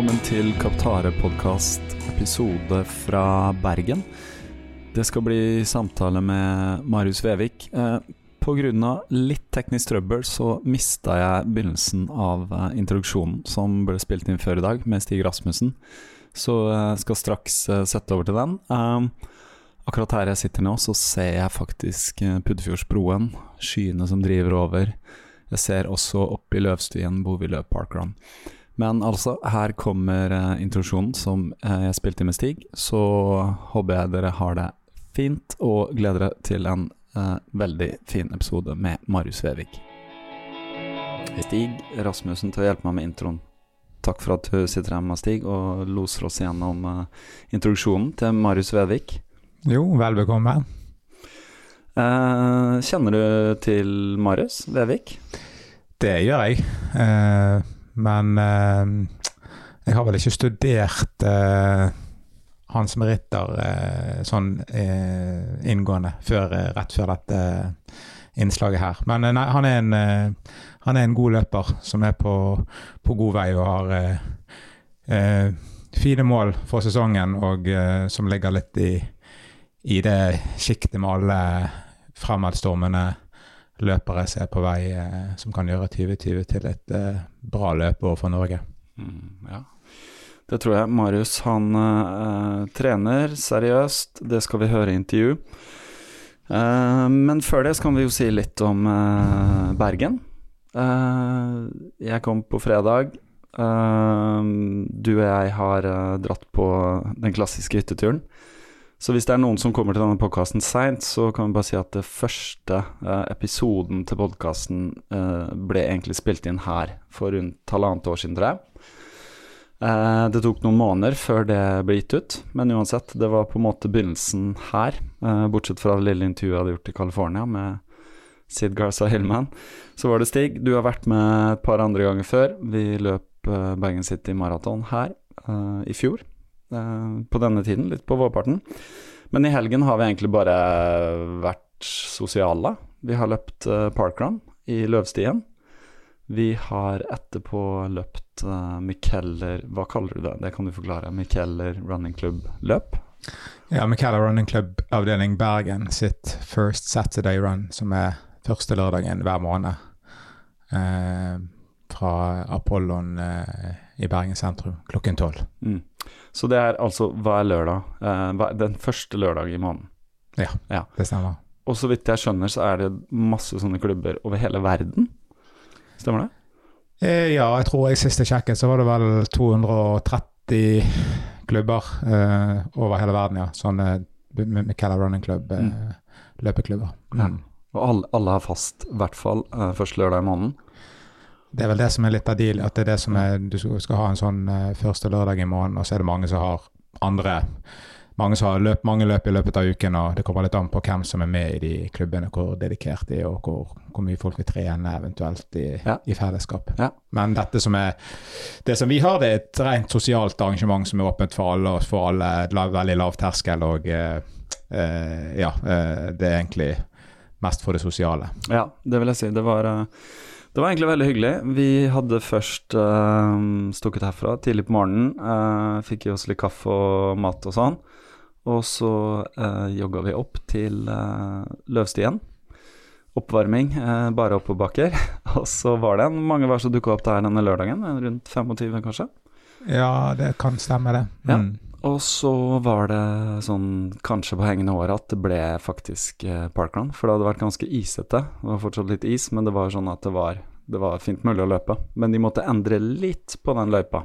Velkommen til Kaptare-podkast, episode fra Bergen. Det skal bli samtale med Marius Vevik. Eh, Pga. litt teknisk trøbbel så mista jeg begynnelsen av eh, introduksjonen som ble spilt inn før i dag, med Stig Rasmussen. Så jeg skal straks eh, sette over til den. Eh, akkurat her jeg sitter nå, så ser jeg faktisk eh, Puddefjordsbroen, skyene som driver over. Jeg ser også opp i Løvstien hvor vi løp parkrun. Men altså, her kommer eh, introduksjonen som eh, jeg spilte med Stig. Så håper jeg dere har det fint, og gleder dere til en eh, veldig fin episode med Marius Vevik. Stig Rasmussen til å hjelpe meg med introen. Takk for at du sitter her med Stig og loser oss gjennom eh, introduksjonen til Marius Vevik. Jo, vel bekomme. Eh, kjenner du til Marius Vevik? Det gjør jeg. Eh, men eh, jeg har vel ikke studert eh, hans meritter eh, sånn eh, inngående før, eh, rett før dette innslaget her. Men nei, han er en, han er en god løper som er på, på god vei og har fine mål for sesongen, og som ligger litt i, i det sjiktet med alle fremadstormende løpere jeg ser på vei, eh, som kan gjøre 2020 til et eh, bra løp overfor Norge. Mm, ja. Det tror jeg. Marius han eh, trener seriøst, det skal vi høre i intervju. Eh, men før det så kan vi jo si litt om eh, Bergen. Eh, jeg kom på fredag. du og jeg har dratt på den klassiske hytteturen. Så hvis det er noen som kommer til denne podkasten seint, så kan vi bare si at det første eh, episoden til podkasten eh, ble egentlig spilt inn her for rundt halvannet år siden, tror. Eh, det tok noen måneder før det ble gitt ut, men uansett, det var på en måte begynnelsen her. Eh, bortsett fra det lille intervjuet jeg hadde gjort i California med Sid Garza Hillman. Så var det Stig. Du har vært med et par andre ganger før. Vi løp eh, Bergen City Marathon her eh, i fjor. Eh, på denne tiden, litt på vårparten. Men i helgen har vi egentlig bare vært sosiale. Vi har løpt uh, parkrun i Løvstien. Vi har etterpå løpt uh, Mikeller Hva kaller du det? Det kan du forklare. Micheller Running Club-løp? Ja, Micheller Running Club avdeling Bergen sitt First Saturday Run, som er første lørdagen hver måned. Uh, fra Apollon uh, i Bergen sentrum klokken tolv. Mm. Så det er altså hver lørdag. Eh, den første lørdag i måneden. Ja, ja, det stemmer. Og så vidt jeg skjønner, så er det masse sånne klubber over hele verden. Stemmer det? Eh, ja, jeg tror jeg sist jeg sjekket, så var det vel 230 klubber eh, over hele verden, ja. Sånne McKella Running Club, eh, mm. løpeklubber. Mm. Ja. Og alle, alle har fast, i hvert fall eh, første lørdag i måneden. Det er vel det som er litt av deal, at det er det som er Du skal ha en sånn uh, første lørdag i måneden, og så er det mange som har andre mange som har løp, mange løp i løpet av uken, og det kommer litt an på hvem som er med i de klubbene, hvor dedikert de er, og hvor, hvor mye folk vil trene eventuelt i, Ja. i fellesskap. Ja. Men dette som er det som vi har, det er et rent sosialt arrangement som er åpent for alle, og for alle. lav- Veldig lav terskel, og eh, eh, ja, eh, det er egentlig mest for det sosiale. Ja, det vil jeg si. Det var, eh, det var egentlig veldig hyggelig. Vi hadde først uh, stukket herfra tidlig på morgenen. Uh, fikk i oss litt kaffe og mat og sånn. Og så uh, jogga vi opp til uh, Løvstien. Oppvarming, uh, bare oppoverbakker. og så var det en, mange var som dukka opp der denne lørdagen, rundt 25 kanskje. Ja, det kan stemme, det. Ja. Og så var det sånn kanskje på hengende håret at det ble faktisk eh, parkrun. For det hadde vært ganske isete. Det var fortsatt litt is, men det var sånn at det var, det var fint mulig å løpe. Men de måtte endre litt på den løypa.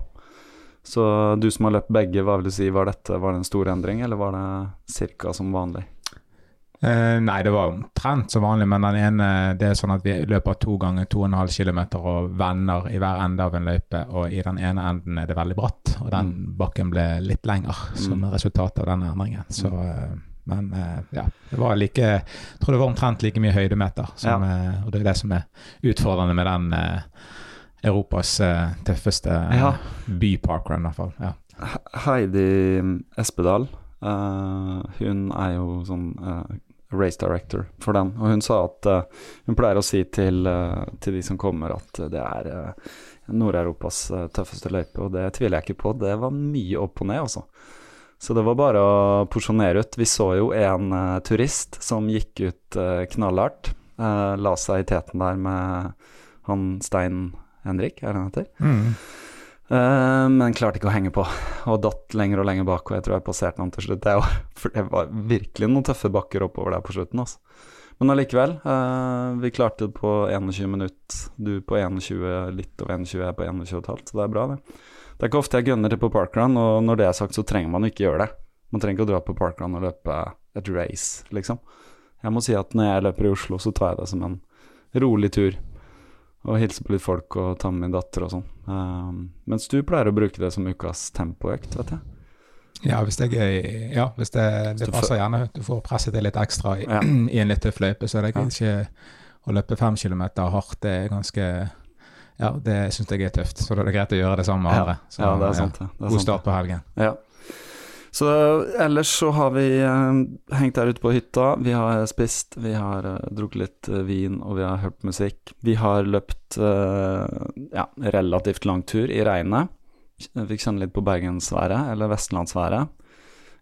Så du som har løpt begge, hva vil du si, var dette var det en stor endring, eller var det ca. som vanlig? Eh, nei, det var omtrent som vanlig, men den ene det er sånn at vi løper to ganger 2,5 km og vender i hver ende av en løype. Og i den ene enden er det veldig bratt, og den Mm. bakken ble litt lengre som Mm. resultat av denne endringen. Så, uh, men uh, ja, det var like Jeg tror det var omtrent like mye høydemeter. Som, eh, og det er det som er utfordrende med den Europas tøffeste Ja. byparkrun, i hvert fall. Ja. Heidi Espedal, Uh, hun er jo sånn eh, race director for den, og hun sa at uh, hun pleier å si til, uh, til de som kommer at det er uh, Nord-Europas tøffeste løype, og det tviler jeg ikke på. Det var mye opp og ned, altså. Så det var bare å porsjonere ut. Vi så jo en turist som gikk ut knallhardt. la seg i teten der med han Stein Henrik, er det han heter? Mm. Eh, men klarte ikke å henge på, og datt lenger og lenger bak. Og jeg tror jeg passerte han til slutt, jeg. For det var virkelig noen tøffe bakker oppover der på slutten. Altså. Men allikevel, uh, vi klarte det på 21 minutt. Du på 21, litt over 21, jeg på 21,5, så det er bra, det. Det er ikke ofte jeg gunner det på parkrun, og når det er sagt, så trenger man ikke gjøre det. Man trenger ikke å dra på parkrun og løpe et race, liksom. Jeg må si at når jeg løper i Oslo, så tar jeg det som en rolig tur. Og hilse på litt folk og ta med min datter og sånn. Um, mens du pleier å bruke det som ukas tempoøkt, vet jeg. Ja, hvis, det er- ja, hvis det, det passer gjerne. Du får presset det litt ekstra i, Ja. i en tøff løype. Så det er Ja. ikke å løpe fem kilometer hardt, det er ganske Ja, det syns jeg er tøft. Så da er det greit å gjøre det sammen med Ja. andre. Så, ja, det er sant, det. det. er God start på helgen. Ja. Så ellers så har vi eh, hengt der ute på hytta. Vi har spist, vi har eh, drukket litt eh, vin, og vi har hørt musikk. Vi har løpt eh, ja, relativt lang tur i regnet. Jeg fikk kjenne litt på bergensværet, eller vestlandsværet.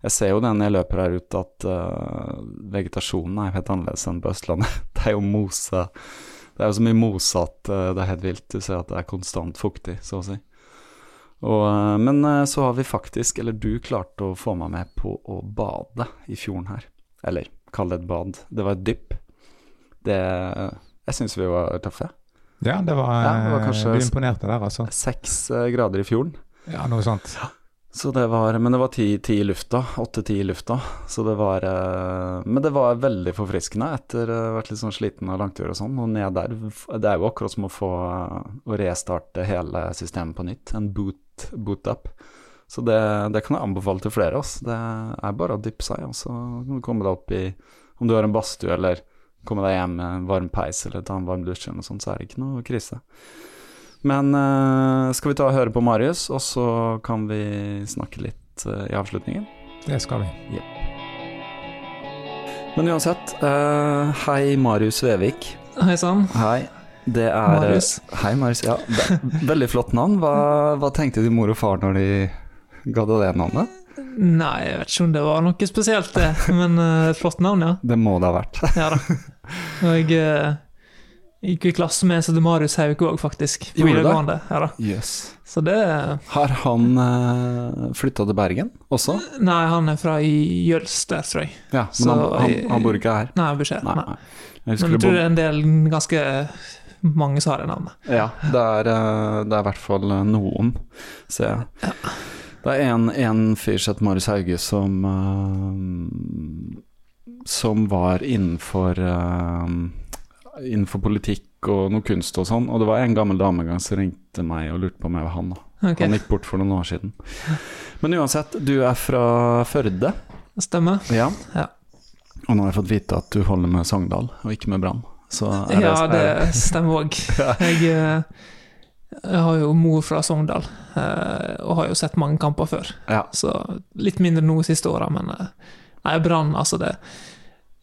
Jeg ser jo det når jeg løper her ute at uh, vegetasjonen er helt annerledes enn på Østlandet. Det er jo mose Det er jo så mye mose at uh, det er helt vilt. Du ser at det er konstant fuktig, så å si. Og, eh, men eh, så har vi faktisk, eller du klarte å få meg med på å bade i fjorden her. Eller kall det et bad. Det var et dypp. Det Jeg syns vi var tøffe. Ja, det var, Ja, det var eh, kanskje- Vi imponerte der, altså. Seks grader i fjorden. Ja, noe sånt. Så det var, men det var ti, ti i lufta. Åtte-ti i lufta. Så det var Men det var veldig forfriskende etter å ha vært litt sånn sliten av langtur og sånn. Og ned der Det er jo akkurat som å få Å restarte hele systemet på nytt. En boot, boot up. Så det, det kan jeg anbefale til flere. Altså. Det er bare å dyppe seg, og så kan du komme deg opp i Om du har en badstue eller komme deg hjem med en varm peis eller ta en varm dusj eller noe sånt, så er det ikke noe krise. Men eh, skal vi ta og høre på Marius, og så kan vi snakke litt eh, i avslutningen? Det skal vi. Men uansett, eh, hei Marius Vevik. Hei sann. Hei. Det er Marius. Hei, Marius. Ja, veldig flott navn. Hva, hva tenkte din mor og far når de ga deg det navnet? Nei, jeg vet ikke om det var noe spesielt, det. Men eh, et flott navn, ja. Det må det ha vært. Ja da. Og jeg eh, gikk i klasse med som Marius Hauk òg, faktisk. På videregående. Ja. Jøss. Så det Har han uh, flytta til Bergen også? Nei, han er fra Jølster, tror jeg. Ja, men Så han, han, han bor ikke her? Nei, Beskjed. her. Nei. nei. Men jeg tror det er en del ganske mange navnet. Ja, det er, eh, det er i hvert fall eh, noen, ser jeg. Det er en, en fyr som heter Marius Hauge som eh, Som var innenfor Innenfor politikk og noe kunst og sånn. Og det var en gammel dame en gang som ringte meg og lurte på om jeg var han. da Okay. Han gikk bort for noen år siden. Men uansett, du er fra Førde. Stemmer. Ja. Ja. Og nå har jeg fått vite at du holder med Sogndal, og ikke med Brann. Så er Ja, er- det stemmer òg. Jeg, eh, jeg har jo mor fra Sogndal, eh, og har jo sett mange kamper før. Ja. Så litt mindre nå siste åra, men eh, Nei, Brann, altså det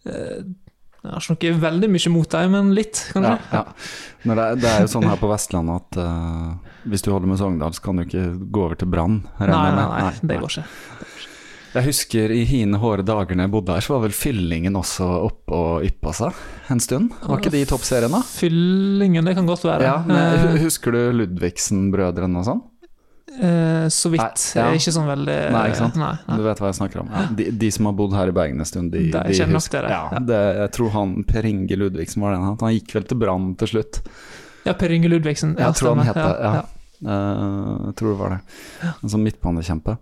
Jeg har ikke veldig mye mot dem, men litt, kanskje. ja. Men det, det er jo sånn her på Vestlandet at uh, hvis du holder med Sogndal, så kan du ikke gå over til Brann. Nei, Nei, nei, nei, det går ikke. det går ikke. Jeg husker i hine hårde dager når jeg bodde her, så var vel Fyllingen også oppe og yppa seg en stund? Var ikke de i toppserien, da? Fyllingen, det kan godt være. Ja, men Eh, Husker du Ludvigsen-brødrene og sånn? eh, så vidt. Nei, ja. Ikke sånn veldig Nei, ikke sant? Nei, nei. Du vet hva jeg snakker om? Ja. De, de som har bodd her i Bergen en stund, de, De kjenner nok husker- dere. Ja, det, jeg tror han Per Inge Ludvigsen var den. Han Han gikk vel til Brann til slutt. Ja, Per Inge Ludvigsen. Ja, Jeg tror han het det, ja. Eh, jeg tror det var det. En sånn midtbanekjempe.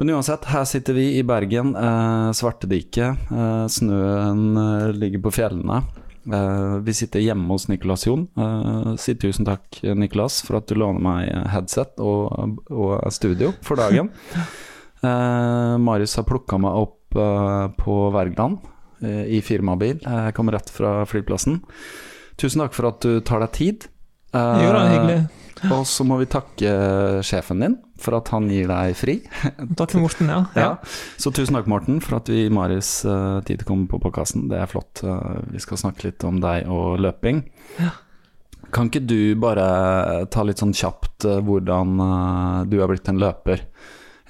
Men uansett, her sitter vi i Bergen. Uh, Svartediket. eh, snøen eh, ligger på fjellene. Eh, vi sitter hjemme hos Nicolas Jon. Eh, si tusen takk, Nicolas, for at du låner meg headset og, og studio for dagen. Eh, Marius har plukka meg opp eh, på Wergeland eh, i firmabil. Jeg kommer rett fra flyplassen. Tusen takk for at du tar deg tid. Eh, Jo da, hyggelig. og så må vi takke sjefen din for at han gir deg fri. Takk til Morten, ja. Ja. Så tusen takk, Morten, for at du i Marius uh, tid kom på podkasten. Det er flott. Uh, vi skal snakke litt om deg og løping. Kan ikke du bare ta litt sånn kjapt uh, hvordan eh, du har blitt en løper?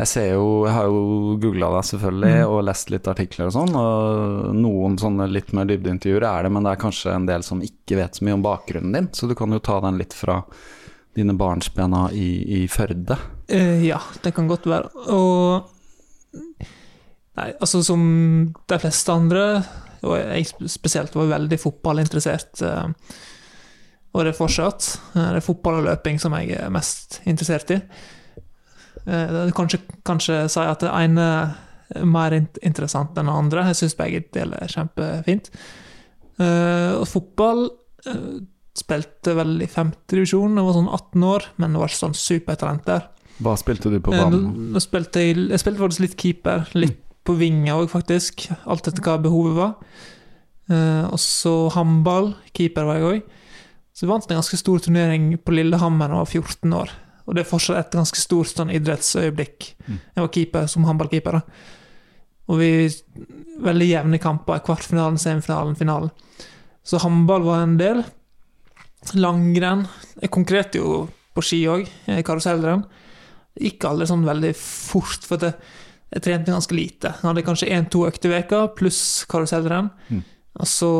Jeg ser jo, jeg har jo googla deg selvfølgelig og lest litt artikler og sånn, og noen sånne litt mer dybdeintervjuer er det, men det er kanskje en del som ikke vet så mye om bakgrunnen din, så du kan jo ta den litt fra dine barnsbena i, i Førde. Uh, ja, det kan godt være. Og Nei, altså som de fleste andre, og jeg spesielt, var veldig fotballinteressert. eh, Og det er fortsatt. Det er fotball og løping som jeg er mest interessert i. Eh, kanskje, kanskje si at det ene er mer interessant enn det andre. Jeg syns begge deler er kjempefint. Eh, Og fotball eh, spilte vel i femte divisjon, jeg var sånn 18 år, men var ikke sånn supertalent der. Hva spilte du på banen? Jeg spilte jeg, jeg spilte faktisk litt keeper, litt på vinga òg, faktisk. Alt etter hva behovet var. Og så håndball. Keeper var jeg òg. Så vi vant en ganske stor turnering på Lillehammer da jeg var 14 år. Og det er fortsatt et ganske stort sånn idrettsøyeblikk. Mm. Jeg var keeper som håndballkeeper. Og vi Veldig jevne kamper. Kvartfinalen, semifinalen, finalen. Så håndball var en del. Langrenn. Jeg konkurrerte jo på ski òg, karusellrenn. Gikk aldri sånn veldig fort, for jeg, jeg trente ganske lite. Jeg hadde kanskje én-to økter i veka pluss karusellrenn. Mm. Og så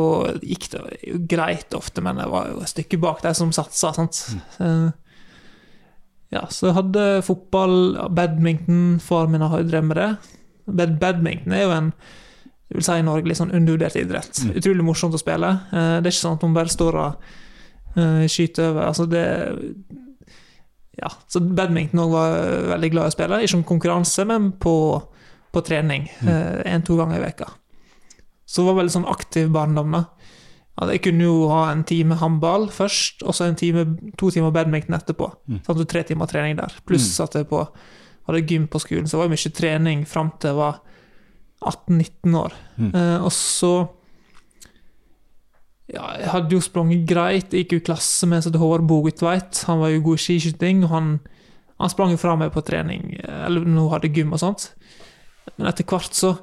gikk det jo greit ofte, men jeg var jo et stykke bak de som satsa. sant? Eh, ja, så jeg hadde fotball, badminton. Far min har drevet med det. Bad badminton er jo en jeg vil si i Norge litt sånn undervurdert idrett. Mm. Utrolig morsomt å spille. Eh, det er ikke sånn at man bare står og eh, skyter over. Altså det ja, så badminton òg var jeg veldig glad i å spille. Ikke som konkurranse, men på, på trening. Én-to ganger i veka. Så det var veldig sånn aktiv barndom, da. At jeg kunne jo ha en time håndball først, og så en time, to timer badminton etterpå. Mm. Sånn så tre timer trening der. Pluss at jeg på, hadde gym på skolen, så det var mye trening fram til jeg var 18-19 år. Mm. Eh, og så ja, jeg hadde jo sprunget greit. Jeg gikk jo i klasse med så Håvard Bogutveit. Han var jo god i skiskyting, og han, han sprang jo fra meg på trening, eller nå hadde gym og sånt. Men etter hvert så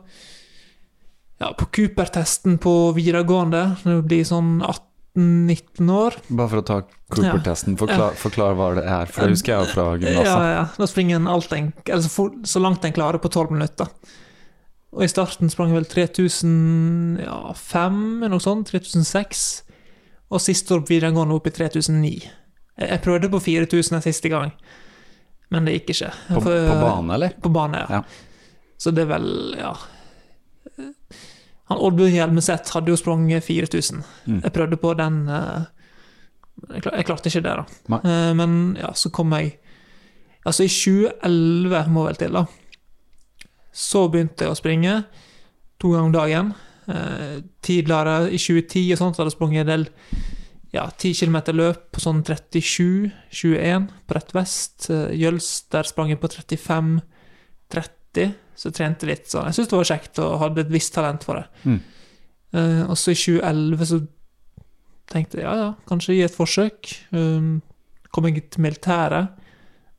Ja, på Cooper-testen på videregående, når du blir sånn 18-19 år Bare for å ta Cooper-testen, forklar, forklar hva det er, for det husker jeg fra Ja, gymnaset. ja. Da springer en alt en, eller så, langt en klarer på 12 minutter. Og i starten sprang jeg vel 3005, eller noe sånt. 3006. Og siste år på videregående opp i 3009. Jeg, prøvde på 4000 en siste gang, men det gikk ikke. På, på bane, eller? På bane, ja. Ja. Så det er vel, ja Han Oddbjørn Hjelmeset hadde jo sprunget 4000. Mm. Jeg prøvde på den eh, jeg, klar, jeg klarte ikke det, da. Eh, Men ja, så kom jeg Altså, i 2011 må vel til, da. Så begynte jeg å springe to ganger om dagen. Eh, tidligere, i 2010 og sånt, hadde jeg sprunget en del ja, 10 km løp på sånn 37-21 på Rett Vest. Eh, Jølster sprang jeg på 35-30. Så jeg trente litt. Så jeg syntes det var kjekt og hadde et visst talent for det. Mm. Uh, og så i 2011 så tenkte jeg ja, ja, kanskje gi et forsøk. Um, kom jeg til militæret.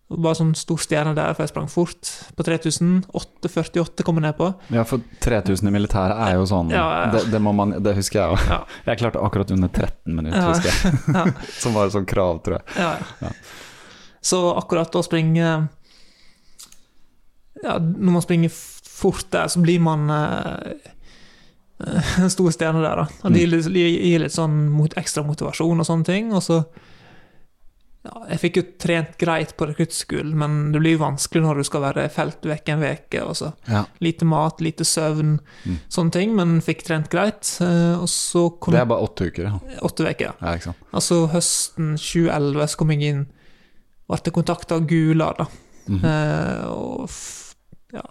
Bare sånn stor stjerne der, for jeg sprang fort på 3000. 8,48 kom jeg ned på. Ja, for 3000 i militæret er jo sånn Ja, ja. Det, det, man, det husker jeg òg. Ja. Jeg klarte akkurat under 13 minutter, husker jeg. Som var et sånt krav, tror jeg. Ja, Ja. ja. Så akkurat å springe Ja, når man springer fort der, så blir man eh, en stor stjerne der, da. Og det gir litt, gir litt sånn mot, ekstra motivasjon og sånne ting. Og så ja, Jeg fikk jo trent greit på rekruttskolen, men det blir jo vanskelig når du skal være felt vekk en uke. Ja. Lite mat, lite søvn, Mm. sånne ting. Men fikk trent greit. eh, kom Det er bare åtte uker, ja. åtte uker. Ja. ja? Altså høsten 2011 så kom jeg inn Ble kontakta av Gular, da. Mhm. Eh, og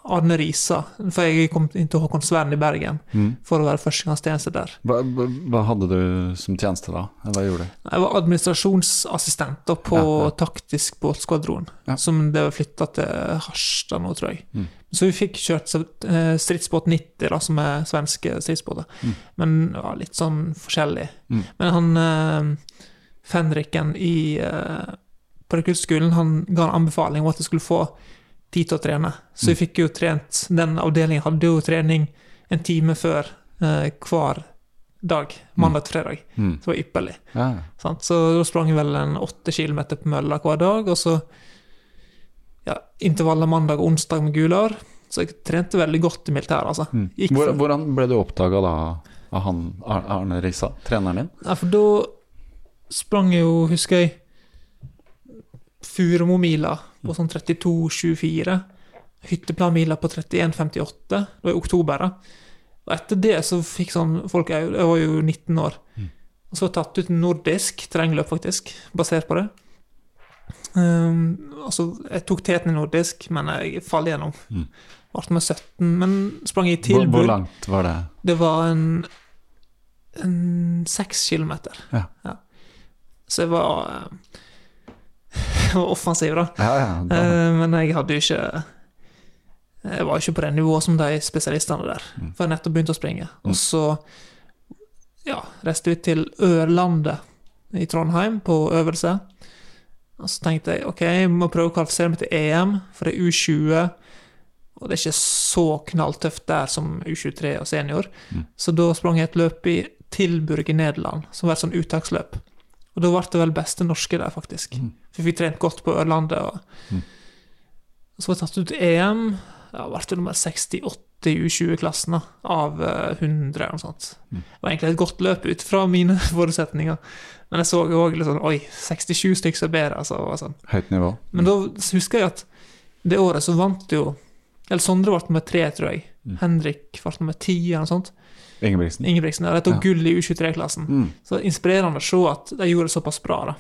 Arne Risa. For jeg kom inn til Håkonsvern i Bergen Mm. for å være førstegangstjeneste der. Hva, hva hadde du som tjeneste da? Hva gjorde du? Jeg var administrasjonsassistent på Ja, ja. taktisk båtskvadron, Ja. som det var flytta til Harstad nå, tror jeg. Mm. Så vi fikk kjørt eh, stridsbåt 90, da, som er svenske stridsbåter. Mm. Men ja, litt sånn forskjellig. Mm. Men han eh, fenriken i eh, på rekruttskolen, han ga en anbefaling om at jeg skulle få tid til å trene. Så vi fikk jo trent Den avdelingen hadde jo trening en time før eh, hver dag. Mandag til fredag. Mm. Det var ypperlig. Ja? Så da sprang jeg vel en åtte kilometer på mølla hver dag, og så ja, intervaller mandag og onsdag med Gular. Så jeg trente veldig godt i militæret, altså. Mm. Hvor, hvordan ble du oppdaga da av han Arne Risa, treneren din? Ja, for da sprang jeg jo, husker jeg, Furumomila på sånn 32,24. Hytteplanmila på 31,58. Det var i oktober. da. Og etter det så fikk sånn folk Jeg var jo 19 år. Og så tatt ut nordisk terrengløp, faktisk, basert på det. Um, altså, jeg tok teten i nordisk, men jeg falt gjennom. Mm. Ble med 17, men sprang i tilbud. hvor langt var det? Det var en, en seks kilometer. Ja. Så jeg var, eh, var offensiv, da. Ja, ja. Da, Eh, Men jeg hadde jo ikke Jeg var ikke på det nivået som de spesialistene der. Mm. For jeg nettopp begynte å springe. Mm. Og så ja, reiste vi til Ørlandet i Trondheim på øvelse. Og så tenkte jeg ok, jeg må prøve å kvalifisere meg til EM, for det er U20. Og det er ikke så knalltøft der som U23 og senior. Mm. Så da sprang jeg et løp i Tilburg i Nederland, som var et sånn uttaksløp. Og da ble det vel beste norske der, faktisk. Mm. For vi fikk trent godt på Ørlandet. Og, Mm. så var jeg tatt ut til EM. Ja, ble nummer 68 i U20-klassen av eh, 100 eller noe sånt. Mm. Det var egentlig et godt løp ut fra mine forutsetninger. Men jeg så òg litt sånn Oi, 67 stykker er bedre, altså. Sånn. høyt nivå. Men da husker jeg at det året så vant jo Eller Sondre ble nummer tre, tror jeg. Mm. Henrik ble nummer ti, eller noe sånt. Ingebrigtsen. Ingebrigtsen. Tok Ja. gull i U23-klassen. Mm. Så inspirerende å se at de gjorde det såpass bra, da.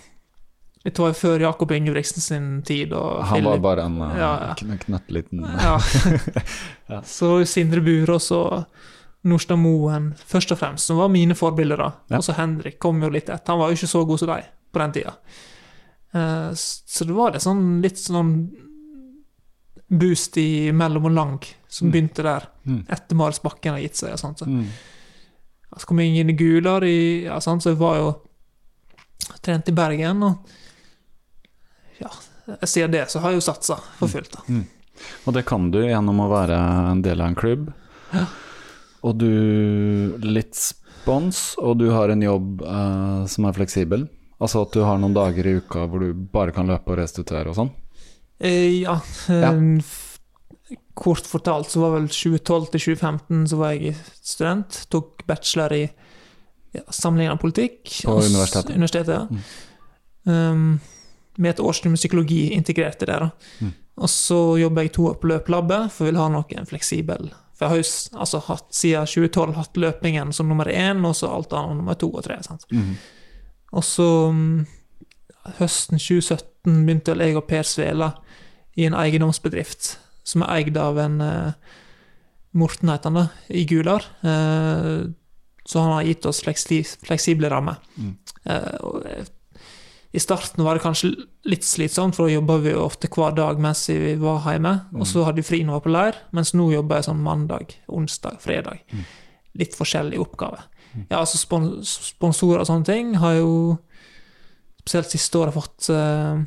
Dette var før Jakob Ingebrigtsen sin tid, og Han var bare en uh, Ja, ja. kn- knøttliten Ja. Så Sindre Burås og Norstad Moen, først og fremst, som var mine forbilder, da. Og så Henrik kom jo litt etter. Han var jo ikke så god som de på den tida. Uh, Så det var det sånn litt sånn boost i mellom og lang som Mm. begynte der, Mm. etter Marius Bakken har gitt seg. og sånt. Så, Mm. så kom jeg inn i Gular, i, ja, sant? så jeg var jo trent i Bergen. og ja, siden det så har jeg jo satsa for fullt. da. Og det kan du gjennom å være en del av en klubb. Ja. Og du Litt spons, og du har en jobb eh, som er fleksibel. Altså at du har noen dager i uka hvor du bare kan løpe og restituere og sånn. Eh, ja. Ja. Kort fortalt så var vel 2012 til 2015 så var jeg student. Tok bachelor i ja, sammenlignende politikk. På universitetet? universitetet ja. Um, med et årsstudium med psykologi integrert i det. da. Mm. Og så jobber jeg to år på løplabbet, for jeg vil ha noe fleksibel. For jeg har jo altså, hatt, siden 2012 hatt løpingen som nummer én, og så alt annet nummer to og tre. sant? Mm. Og så um, høsten 2017 begynte jeg og Per Svela i en eiendomsbedrift som er eid av en eh, Morten heter han da, i Gular. Eh, så han har gitt oss fleksi, fleksible rammer. Mm. Eh, I starten var det kanskje litt slitsomt, for da jobba vi ofte hver dag mens vi var hjemme. Og så hadde vi fri når vi var på leir, mens nå jobber jeg sånn mandag, onsdag, fredag. Litt forskjellige oppgaver. Ja, altså spon sponsorer og sånne ting har jo spesielt siste året fått eh,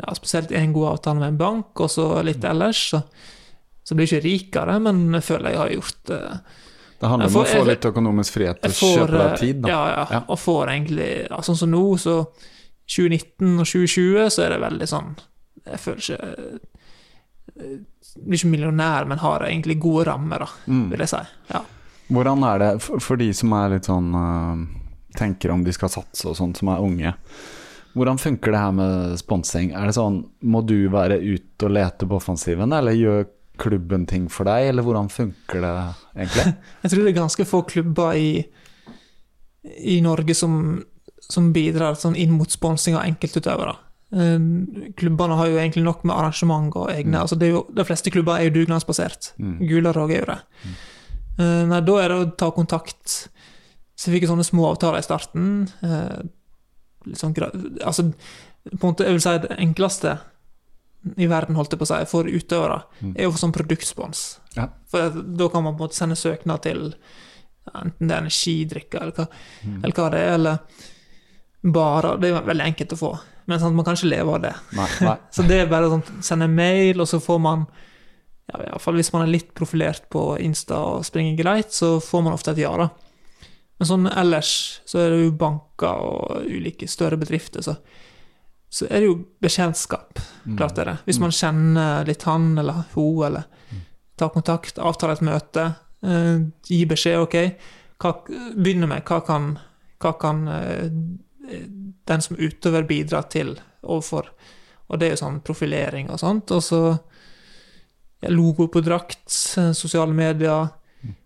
ja, spesielt en god avtale med en bank, og så litt ellers. Så, så blir jeg ikke rikere, men jeg føler jeg har gjort uh, Det handler om om å få litt økonomisk frihet til å kjøpe deg eh, tid, da. Ja, ja, Ja. og får egentlig ja, Sånn som nå, så 2019 og 2020, så er det veldig sånn Jeg føler ikke eh, Blir ikke millionær, men har egentlig gode rammer, da, Mm. vil jeg si. Ja. Hvordan er det for, for de som er litt sånn uh, Tenker om de skal satse og sånn, som er unge. Hvordan funker det her med sponsing? Er det sånn Må du være ute og lete på offensiven, eller gjør klubben ting for deg, eller hvordan funker det egentlig? Jeg tror det er ganske få klubber i, i Norge som, som bidrar sånn inn mot sponsing av enkeltutøvere. Eh, Klubbene har jo egentlig nok med arrangement og egne altså det er jo, De fleste klubber er jo dugnadsbasert. Mm. Gular òg er jo det. Mm. Nei, da er det å ta kontakt. Så jeg fikk sånne små avtaler i starten. Sånn Altså, på en måte, jeg vil si det enkleste i verden, holdt jeg på å si, for utøvere, Mm. er jo sånn produktspons. Ja. For da kan man på en måte sende søknad til enten det er energidrikker, eller Mm. eller hva det er, eller barer. Det er veldig enkelt å få. Men sant, man kan ikke leve av det. Nei, nei. Så det er bare sånn sende mail, og så får man ja, i hvert fall Hvis man er litt profilert på Insta og springer greit, så får man ofte et ja, da. Men sånn ellers så er det jo banker og ulike større bedrifter, så, så er det jo bekjentskap. Klart Klart er det. Hvis man kjenner litt han eller hun, eller tar kontakt, avtaler et møte, eh, gi beskjed, OK, hva, begynner med hva kan, hva kan eh, den som utøver bidra til overfor Og det er jo sånn profilering og sånt. Og så logo på drakt, eh, sosiale medier,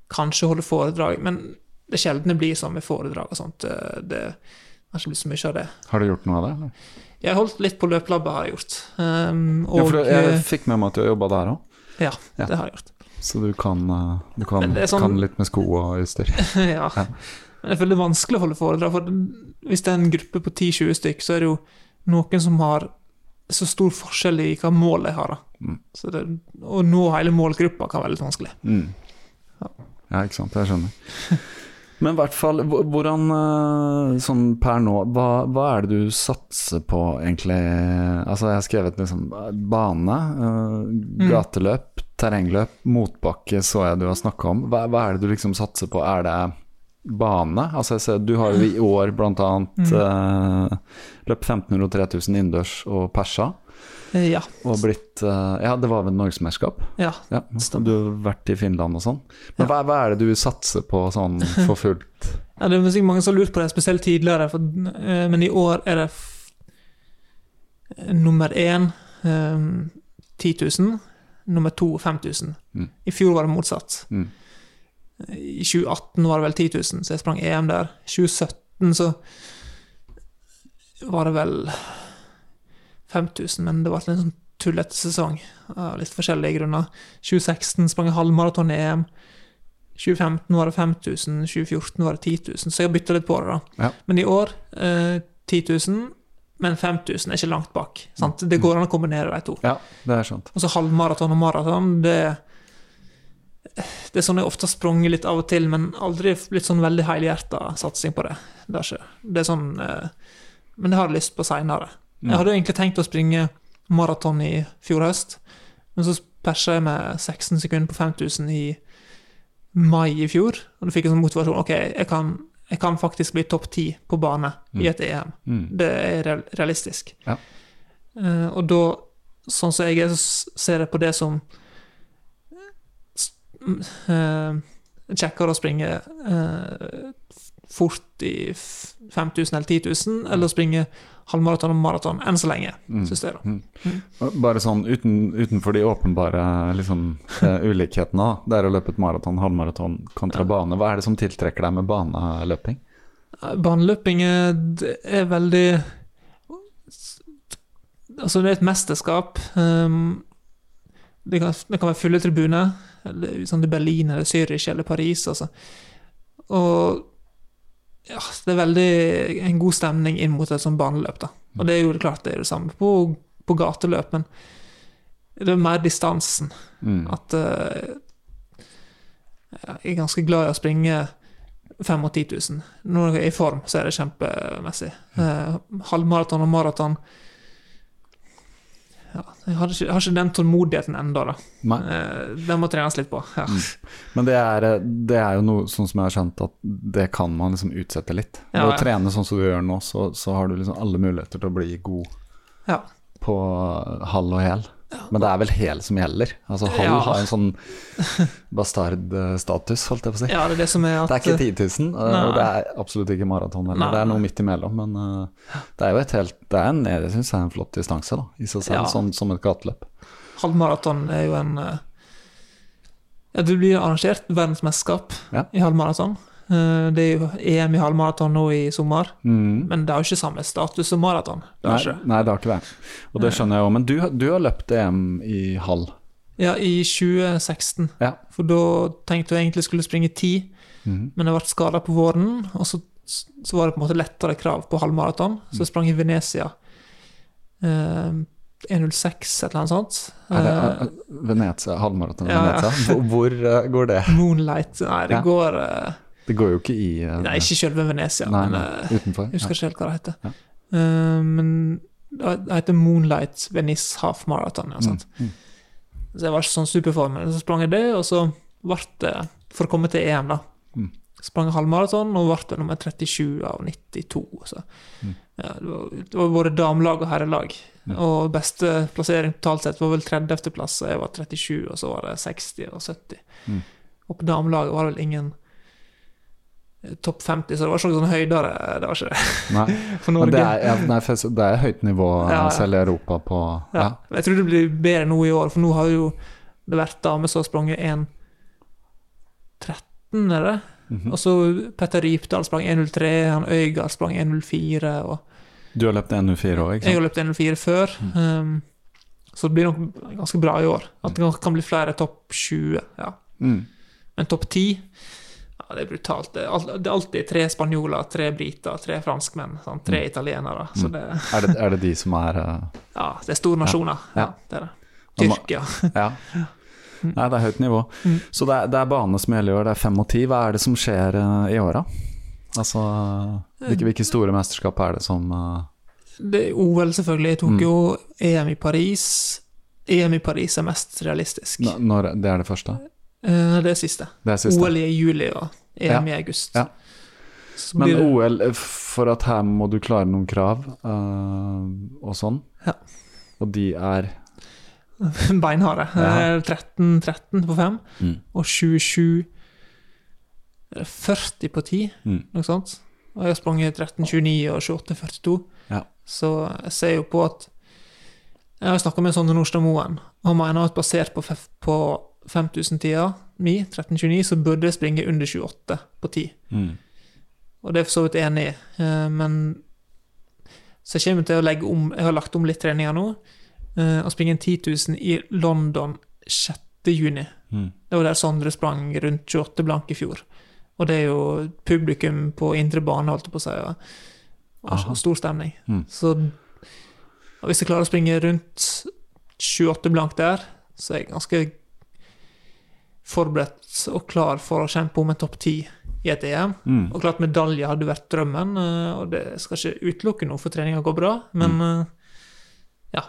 kanskje holde foredrag. Men det er sjelden det blir sånn med foredrag og sånt. Det, det har ikke blitt så mye av det. Har du gjort noe av det? eller? Jeg har holdt litt på løpelabbet, har jeg gjort. Um, Ja, for eh, jeg fikk med meg at du har jobba der òg, ja, Ja. det har jeg gjort. så du kan, øh, du kan, sånn- kan litt med sko og utstyr. ja. Ja. Men jeg føler det er vanskelig å holde foredrag, for hvis det er en gruppe på 10-20 stykk, så er det jo noen som har så stor forskjell i hva mål de har. Mm. Så det, å nå hele målgruppa kan være litt vanskelig. Mm. Ja, ikke sant. Jeg skjønner. Men i hvert fall, hvordan øh, sånn per nå, hva, hva er det du satser på egentlig? Altså, jeg har skrevet liksom bane, øh, gateløp, terrengløp, motbakke så jeg du har snakka om. Hva, hva er det du liksom satser på? Er det bane? Altså, jeg ser du har jo i år blant annet Uh, løpt 1500 og 3000 innendørs og persa. Eh, Ja. Og blitt øh, Ja, det var vel norgesmesterskap? ja. Ja, du har vært i Finland og sånn. Men hva, hva er det du satser på sånn for fullt? Ja, det er sikkert mange som har lurt på det, spesielt tidligere, for, eh, men i år er det nummer én um, 10 000, nummer to 5000. Mm. I fjor var det motsatt. Mm. I 2018 var det vel 10 000, så jeg sprang EM der. I 2017 så var det vel 5000, men det var en sånn tullete sesong av litt forskjellige grunner. 2016 sprang jeg halvmaraton i EM. 2015 var det 5000, 2014 var det 10 000, så jeg har bytta litt på det. da. Ja. Men i år eh, 10 000, men 5000 er ikke langt bak. Sant? Det går an å kombinere de to. Ja, det er sant. Og så halvmaraton og maraton, det Det er sånn jeg ofte har sprunget litt av og til, men aldri blitt sånn veldig helhjerta satsing på det. Det er, ikke, det er sånn eh, Men det har jeg lyst på seinere. Mm. Jeg hadde egentlig tenkt å springe maraton i fjor høst, men så persa jeg med 16 sekunder på 5000 i mai i fjor, og da fikk jeg sånn motivasjon. Ok, jeg kan, jeg kan faktisk bli topp ti på bane i et EM. Mm. Det er realistisk. Ja. Uh, og da, sånn som jeg er, så ser jeg på det som uh, eh, kjekkere å springe f- fort i 5000 eller 10 000, eller springe halvmaraton og maraton enn så lenge, Mm. syns jeg. da. Mm. Og Bare sånn uten, utenfor de åpenbare liksom, eh, ulikhetene, det er å løpe et maraton, halvmaraton kontra Ja. bane. Hva er det som tiltrekker deg med baneløping? Baneløping er, er veldig Altså, det er et mesterskap. Um, det, kan, det kan være fulle tribuner. Eller, sånn i Berlin eller Zürich eller Paris, altså. Og ja, det er veldig en god stemning inn mot et sånt baneløp. da. Og det er jo det klart det er det samme på, på gateløp, men det er mer distansen. Mm. At uh, jeg er ganske glad i å springe 5 og 10 000. Når jeg er i form, så er det kjempemessig. Uh, halvmaraton og maraton ja, jeg, har ikke, har ikke den tålmodigheten ennå, da. Nei. Eh, den må trenes litt på. Ja. Men det er, det er jo noe sånn som jeg har skjønt, at det kan man liksom utsette litt. Ved Ja, å trene sånn som du gjør nå, så, så har du liksom alle muligheter til å bli god Ja. på halv og hel. Men det er vel hele som gjelder. Altså halv Ja. har en sånn bastardstatus, holdt jeg på å si. ja, det er det som at Det er ikke 10 000, eh, Nei. og det er absolutt ikke maraton heller. Nei. Det er noe midt imellom, men uh, det er jo et helt Det er en, jeg synes det er en flott distanse, da, i seg selv, Ja. sånn som et gateløp. halvmaraton er jo en uh, Ja, det blir arrangert verdensmesterskap Ja. i halvmaraton. Eh, Det er jo EM i halvmaraton nå i sommer, Mm. men det har jo ikke samme status som maraton. Nei, nei, det har ikke det. Og det skjønner jeg òg. Men du, du har løpt EM i halv. Ja, i 2016. Ja. For da tenkte jeg egentlig skulle springe 10, mm. men jeg ble skada på våren. Og så, så var det på en måte lettere krav på halvmaraton, så jeg sprang i Venezia. Eh, 1.06, et eller annet sånt. Er det Eh, eh, Venezia, halvmaraton Ja. Venezia? Hvor, hvor eh, går det? Moonlight Nei, det Ja. går eh, Det går jo ikke i uh, Nei, ikke selve Venezia, Nei, men eh, utenfor. jeg husker ikke helt hva det heter. Ja. Uh, men det heter Moonlight Venice Half Marathon. Ja, sant? Mm, mm. Så jeg var ikke sånn superform, men så sprang jeg det, og så ble det For å komme til EM, da. Mm. Sprang halvmaraton og ble nummer 37 av 92. Så. Mm. Ja, det, var, både damelag og herrelag. Ja. Og beste plassering totalt sett var vel 30.-plass, og jeg var 37, og så var det 60 og 70. Mm. Og på damelaget var det vel ingen topp 50, så det var ikke noe sånn høydere. Det var ikke det Nei, for Norge. det er, ja, nei, det er høyt nivå Ja, selv i Europa på Ja. Jeg tror det blir bedre nå i år, for nå har jo det vært damer som har sprunget 1.13, er det? -hmm. Og så Petter Rypdal sprang 1.03, han Øygard sprang 1.04, og Du har løpt NU4 òg, ikke jeg har løpt 1.04 før. Um, så det blir nok ganske bra i år. At det kan- kan bli flere topp 20. ja. Mm. Men topp 10 ja, det er brutalt. Det er, alltid tre spanjoler, tre briter, tre franskmenn, sånn, tre Mm. italienere. Så det, Er, det, er det de som er uh... ja, det er store nasjoner. Ja, Ja. det er det. Tyrkia. Ja. Nei, det er høyt nivå. Mm. Så det er, det er bane som gjelder i år. Det er fem og ti. Hva er det som skjer uh, i åra? Altså, hvilke, hvilke store mesterskap er det som uh... Det er OL, selvfølgelig. Tok Mm. jo EM i Paris. EM i Paris er mest realistisk. n- Når det er det første? Eh, Det er siste. Det er siste. OL er i juli og EM i august. Ja. Men det OL, eh, for at her må du klare noen krav uh, og sånn. Ja. Og de er beinharde. Ja. Eh, 13, 13 på 5 mm. og 27 er 40 på 10, Mm. noe sånt. Og jeg har sprunget 13, 29 og 28, 42. Ja. Så jeg ser jo på at Jeg har snakka med Sondre Nordstad Moen, han mener at basert på, på 5000-tida mi, 1329, så burde jeg springe under 28 på 10. Mm. Og det er jeg for så vidt enig i, eh, men Så jeg kommer til å legge om Jeg har lagt om litt treninger nå, å og springe en 10 000 i London 6. juni. Mm. Det var der Sondre sprang rundt 28 blank i fjor. Og det er jo publikum på indre bane, holdt jeg på å si. Aha. stor stemning. Mm. Så hvis jeg klarer å springe rundt 28 blank der, så er jeg ganske forberedt og klar for å kjempe om en topp 10 i et EM. Mm. Og klart medalje hadde vært drømmen, eh, og det skal ikke utelukke noe for treninga går bra, men Mm. eh, ja,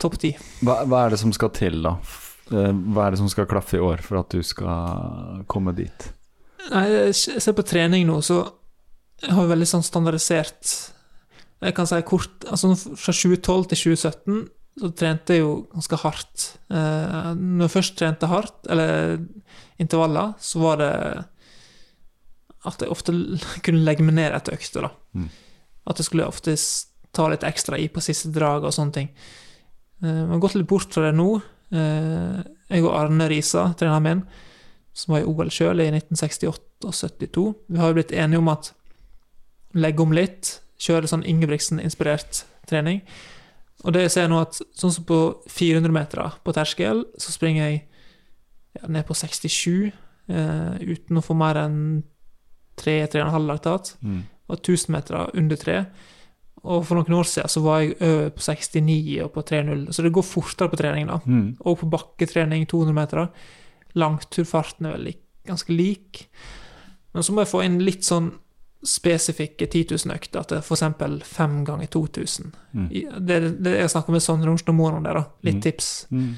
topp 10. Hva, hva er det som skal til, da? Eh, Hva er det som skal klaffe i år for at du skal komme dit? Nei, jeg ser på trening nå, så jeg har veldig sånn standardisert Jeg kan si kort Altså fra 2012 til 2017 så trente jeg jo ganske hardt. Eh, når jeg først trente hardt, eller intervaller, så var det at jeg ofte kunne legge meg ned etter økta. Mm. At jeg skulle ofte ta litt ekstra i på siste drag og sånne ting. Eh, jeg har gått litt bort fra det nå. Eh, jeg og Arne Risa, treneren min, som var i OL sjøl i 1968 og 72. Vi har jo blitt enige om at legge om litt, kjøre sånn Ingebrigtsen-inspirert trening. Og det jeg ser nå at sånn som på 400 meter på terskel, så springer jeg ja, ned på 67 eh, uten å få mer enn 3-3,5 laktat. Mm. og 1000 meter under 3. Og for noen år siden så var jeg over på 69 og på 3.0, så det går fortere på trening, da. Mm. Og på bakketrening 200 meter. Langturfarten er vel ganske lik. Men så må jeg få inn litt sånn spesifikke 10 000-økter, at det er f.eks. 5 ganger 2000. Mm. Det, det jeg snakker med Sondre Onsdag Moen om det, da. Litt Mm. tips. Mm.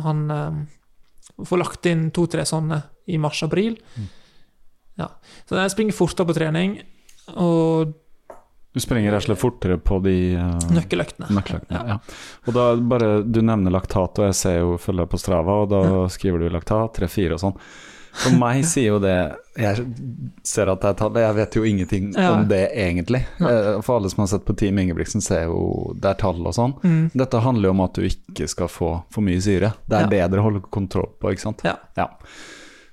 Han um, får lagt inn to-tre sånne i mars-april. Mm. Ja. Så jeg springer fortere på trening, og Du springer rett og slett fortere på de uh, nøkkeløktene. nøkkeløktene. Ja. Ja. Og da bare Du nevner laktat, og jeg ser jo følger på Strava, og da skriver du laktat, 3-4 og sånn. For meg sier jo det Jeg ser at det er tall, jeg vet jo ingenting Ja. om det egentlig. Nei. Eh, For alle som har sett på Team Ingebrigtsen, ser jo det er tall og sånn. Mm. Dette handler jo om at du ikke skal få for mye syre. Det er Ja. det dere holder kontroll på, ikke sant? Ja.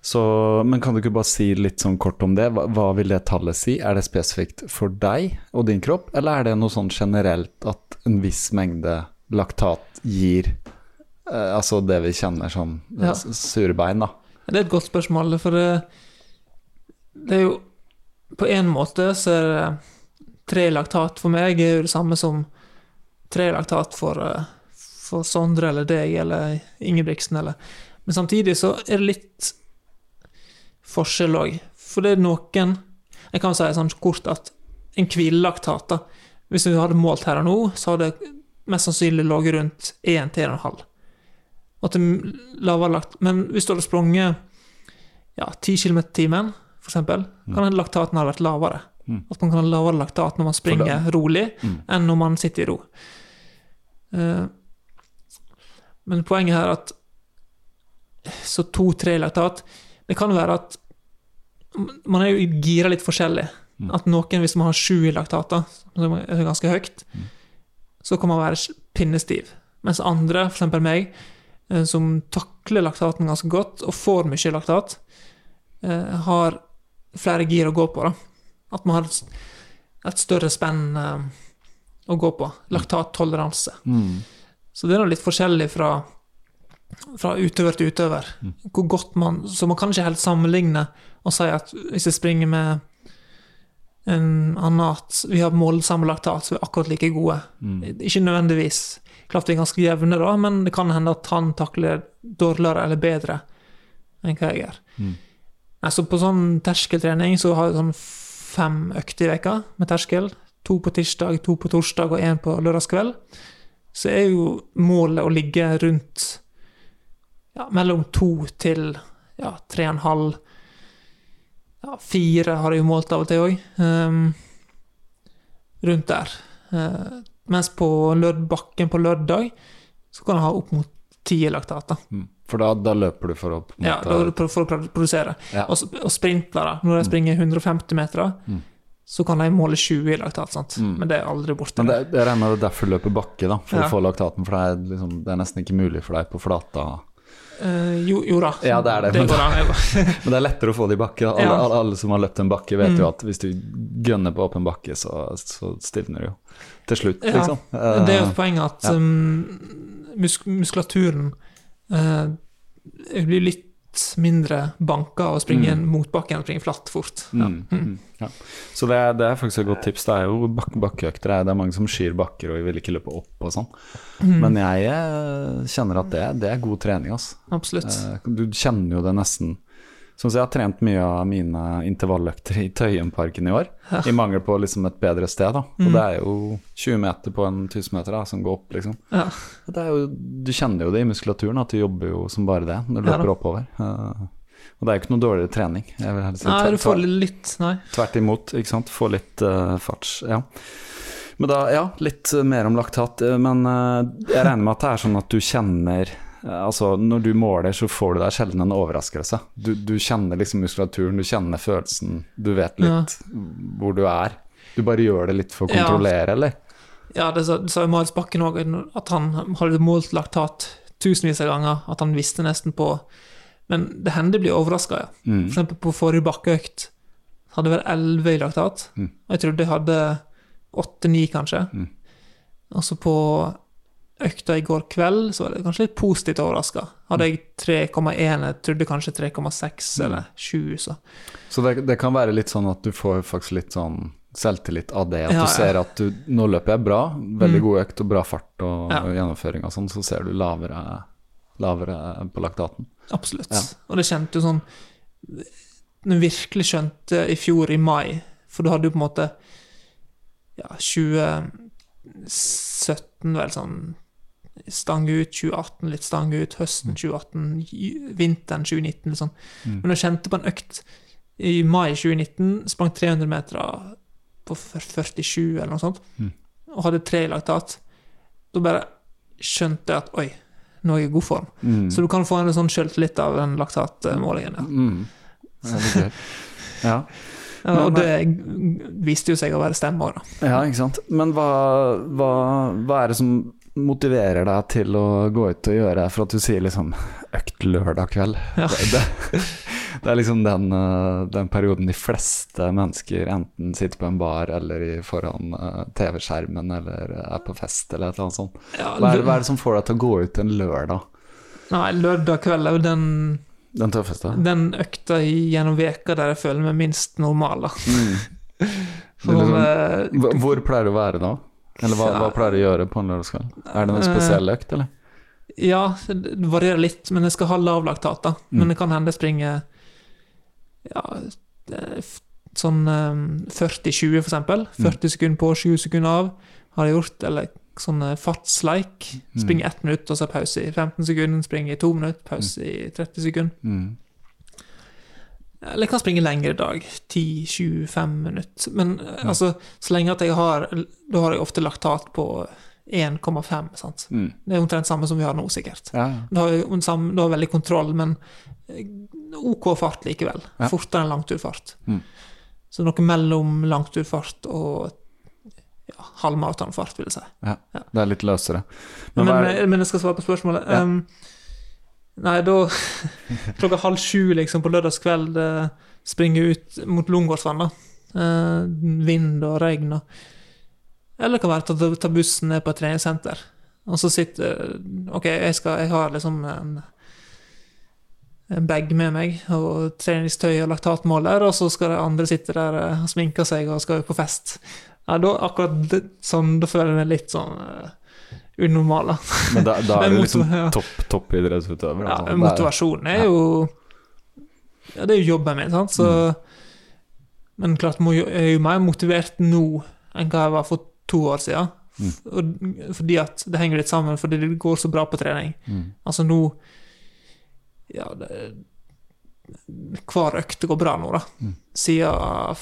Så, men kan du ikke bare si litt sånn kort om det? Hva, hva vil det tallet si? Er det spesifikt for deg og din kropp, eller er det noe sånn generelt at en viss mengde laktat gir eh, altså det vi kjenner som Ja. s- surbein, da? Det er et godt spørsmål, for det, det er jo På en måte så er det tre laktat for meg er jo det samme som tre laktat for, eh, for Sondre eller deg eller Ingebrigtsen eller Men samtidig så er det litt forskjell òg. For det er noen Jeg kan si sånn kort at en hvilelaktat, da Hvis vi hadde målt her og nå, så hadde det mest sannsynlig ligget rundt 1 til 1,5. At det er lavere lagt Men hvis du hadde sprunget ja, 10 km i timen, for eksempel, kan den laktaten ha vært lavere. Mm. At man kan ha lavere laktat når man springer rolig, Mm. enn når man sitter i ro. Uh, men poenget her er at så to-tre laktat Det kan være at man er jo gira litt forskjellig. Mm. At noen, hvis man har sju i laktat, som er ganske høyt, Mm. så kan man være pinnestiv. Mens andre, f.eks. meg, eh, som takler laktaten ganske godt, og får mye laktat, eh, har flere gir å gå på. da. At man har et, større spenn eh, å gå på. Laktattoleranse. Mm. Så det er litt forskjellig fra, fra utøver til utøver. Mm. Hvor godt man, så man kan ikke helt sammenligne og si at hvis jeg springer med en annen at vi har målsamme laktat, så vi er akkurat like gode. Mm. Ikke nødvendigvis. Klart vi er ganske jevne, da, men det kan hende at han takler dårligere eller bedre enn hva jeg gjør. Mm. Nei, så på sånn terskeltrening så har jeg sånn fem økter i veka med terskel. To på tirsdag, to på torsdag og én på lørdagskveld. Så er jo målet å ligge rundt ja, mellom to til ja, tre og en halv ja, Fire har jeg jo målt av og til òg. rundt der. Uh, mens på bakken på lørdag så kan jeg ha opp mot ti laktater. laktat. Mm. For da, da løper du for å en Ja, da- for, å produsere. Ja. Og, og sprintere, når jeg springer 150 meter, Mm. så kan jeg måle 20 i laktat, sant? Mm. men det er aldri borte. Men det, jeg regner med det er derfor du løper bakke, da, for Ja. å få laktaten. For det er, liksom, det er nesten ikke mulig for deg på flata. Uh, jo, jo da. Ja, det er det, det men- det er lettere å få det i bakke. Alle, Ja. alle, alle som har løpt en bakke, vet Mm. jo at hvis du gønner på åpen bakke, så, så stivner du jo til slutt, liksom. Det er jo poenget et poeng at um, musk muskulaturen eh, blir litt mindre banka og springe Mm. mot bakken og å springe flatt fort. Ja. Mm, mm, ja. Så det er, det er faktisk et godt tips. Det er jo bak bakkeøkter. Det er- er mange som skyr bakker og vil ikke løpe opp og sånn. Mm. Men jeg eh, kjenner at det, det er god trening, altså. Absolutt. Eh, Du kjenner jo det nesten Sånn jeg har trent mye av mine intervalløkter i Tøyenparken i år, Ja. i mangel på liksom et bedre sted. da. Og Mm. det er jo 20 meter på en 1000 meter da, som går opp, liksom. Ja. Det er jo, du kjenner jo det i muskulaturen, at du jobber jo som bare det når du løper oppover. Uh, og det er jo ikke noe dårligere trening. Jeg vil si Nei, du får litt Nei. Tvert imot, ikke sant. Få litt uh, farts, ja. Men da, ja, litt mer om laktat. eh, Men uh, jeg regner med at det er sånn at du kjenner Altså, når du måler, så får du deg sjelden en overraskelse. Du, du kjenner liksom muskulaturen, du kjenner følelsen, du vet litt hvor du er. Du bare gjør det litt for å Ja. kontrollere, eller? Ja, det sa, sa Marius Bakken òg, at han hadde målt laktat tusenvis av ganger. At han visste nesten på Men det hender blir overraska, ja. Mm. Eksempel på forrige bakkeøkt hadde vel 11 i laktat. Mm. Jeg trodde jeg hadde 8-9, kanskje. Mm. Og så på økta i går kveld så var det kanskje litt positivt overraska. Hadde jeg 3,1, jeg trodde kanskje 3,6 Mm. eller 7, så Så det, det kan være litt sånn at du får faktisk litt sånn selvtillit av det. At Ja, ja. du ser at du Nå løper jeg bra, veldig Mm. god økt og bra fart og, Ja. gjennomføring og sånn, så ser du lavere, lavere på laktaten. Absolutt. Ja. Og det kjente jo sånn Når jeg virkelig skjønte i fjor, i mai For du hadde jo på en måte Ja, 2017 vel sånn stang ut, 2018 litt stang ut, høsten 2018, vinteren 2019 litt sånn. Mm. Men jeg kjente på en økt i mai 2019, sprang 300 meter på fyr- 47 eller noe sånt, Mm. og hadde tre i laktat. Da bare skjønte jeg at oi, nå er jeg i god form. Mm. Så du kan få en sånn selvtillit av den laktatmålingen. Ja. Mm. Litt gøy. Ja. Men, og det viste jo seg å være stemme òg, da. ja, ikke sant. Men hva, hva, hva er det som motiverer deg til å gå ut og gjøre? For at du sier liksom økt lørdag kveld. Ja. Det, det, det er liksom den, eh, den perioden de fleste mennesker enten sitter på en bar eller i, foran eh, TV-skjermen eller er på fest eller et eller annet sånt. Hva er, hva er det som får deg til å gå ut en lørdag? Nei, lørdag kveld er jo den, Den tøffeste? den økta gjennom veka der jeg føler meg minst normal, da. Mm. Liksom- eh, hvor pleier du å være da? Eller hva, hva pleier du å gjøre på en lørdagskveld? Er det en Eh, spesiell økt, eller? Ja, det varierer litt, men jeg skal ha lav laktat, da. Mm. Men det kan hende jeg springer ja, sånn eh, 40-20, for eksempel. Mm. 40 sekunder på, 20 sekunder av, har jeg gjort. Eller sånn eh, fartsleik. Mm. Springer ett minutt, og så pause i 15 sekunder. Springer i to minutter, pause i 30 sekunder. Mm. Eller jeg kan springe lengre dag. 10-25 minutter. Men eh, Ja. altså, så lenge at jeg har Da har jeg ofte laktat på 1,5, sant. Mm. Det er omtrent samme som vi har nå, sikkert. Ja, ja. Da har jo samme- da har jeg veldig kontroll, men eh, OK fart likevel. Ja. Fortere enn langturfart. Mm. Så noe mellom langturfart og ja, halvmaratonfart, vil jeg si. Det er litt løsere. Men, Men er, men jeg skal svare på spørsmålet. Ja. Um, nei, da Klokka halv sju liksom på lørdagskveld eh, springer ut mot Lungårdsvann. Eh, vind og regn Eller det kan være ta, ta bussen ned på et treningssenter. Og så sitter OK, jeg, skal, jeg har liksom en en bag med meg, og treningstøy og laktatmåler, og så skal de andre sitte der eh, og sminke seg og skal på fest. Ja, da, akkurat sånn, da føler jeg meg litt sånn uh, unormal, da. men da, da er du liksom topp topp idrettsutøver. Ja, altså. Motivasjonen er jo Ja, det er jo jobben min, sant, så Mm. Men klart jeg er jo mer motivert nå enn hva jeg var for to år siden. Mm. Fordi at det henger litt sammen, fordi det går så bra på trening. Mm. Altså nå Ja, det, hver økt går bra nå, da. Mm. Siden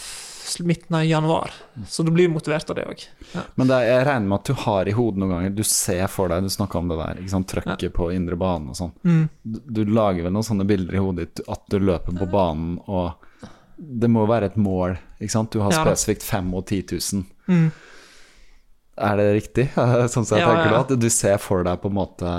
midten av januar. Så du blir motivert av det òg. Men det jeg regner med at du har i hodet noen ganger Du ser for deg, du snakka om det der, ikke sant, trøkket på indre bane og sånn. Mm. Du, du lager vel noen sånne bilder i hodet ditt at du løper på banen, og det må være et mål, ikke sant? Du har Ja spesifikt 5 og 10 000. Mm. Er det riktig? sånn som jeg Ja, tenker ja. At du ser for deg på en måte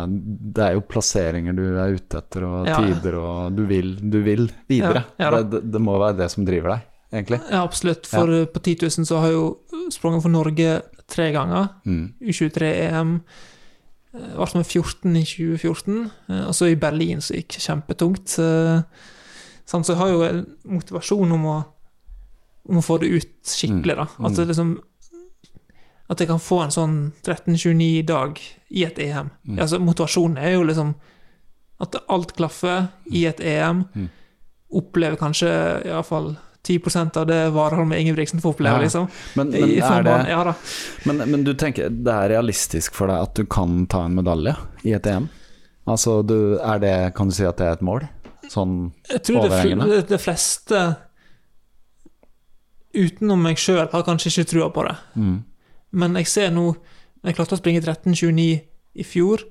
Det er jo plasseringer du er ute etter, og Ja, ja. tider, og du vil, du vil videre. Ja, ja det, det, det må være det som driver deg, egentlig. Ja, absolutt. For ja. på 10 000 så har jo sprunget for Norge tre ganger. Mm. U23-EM. Ble med 14 i 2014. eh, Og så i Berlin så gikk kjempetungt. eh, Så jeg har jo en motivasjon om å, om å få det ut skikkelig, da. At, det liksom, at jeg kan få en sånn 13-29-dag i et EM. Mm. Altså, motivasjonen er jo liksom at alt klaffer i et EM. Mm. Opplever kanskje iallfall 10 av det Warholm og Ingebrigtsen får oppleve, Ja. liksom. Men, men, I det, ja men, men du tenker det er realistisk for deg at du kan ta en medalje i et EM? Altså, du, er det, kan du si at det er et mål? Sånn Jeg tror det, de fleste utenom meg sjøl har kanskje ikke trua på det. mm. Men jeg ser nå Jeg klarte å springe 13,29 i fjor.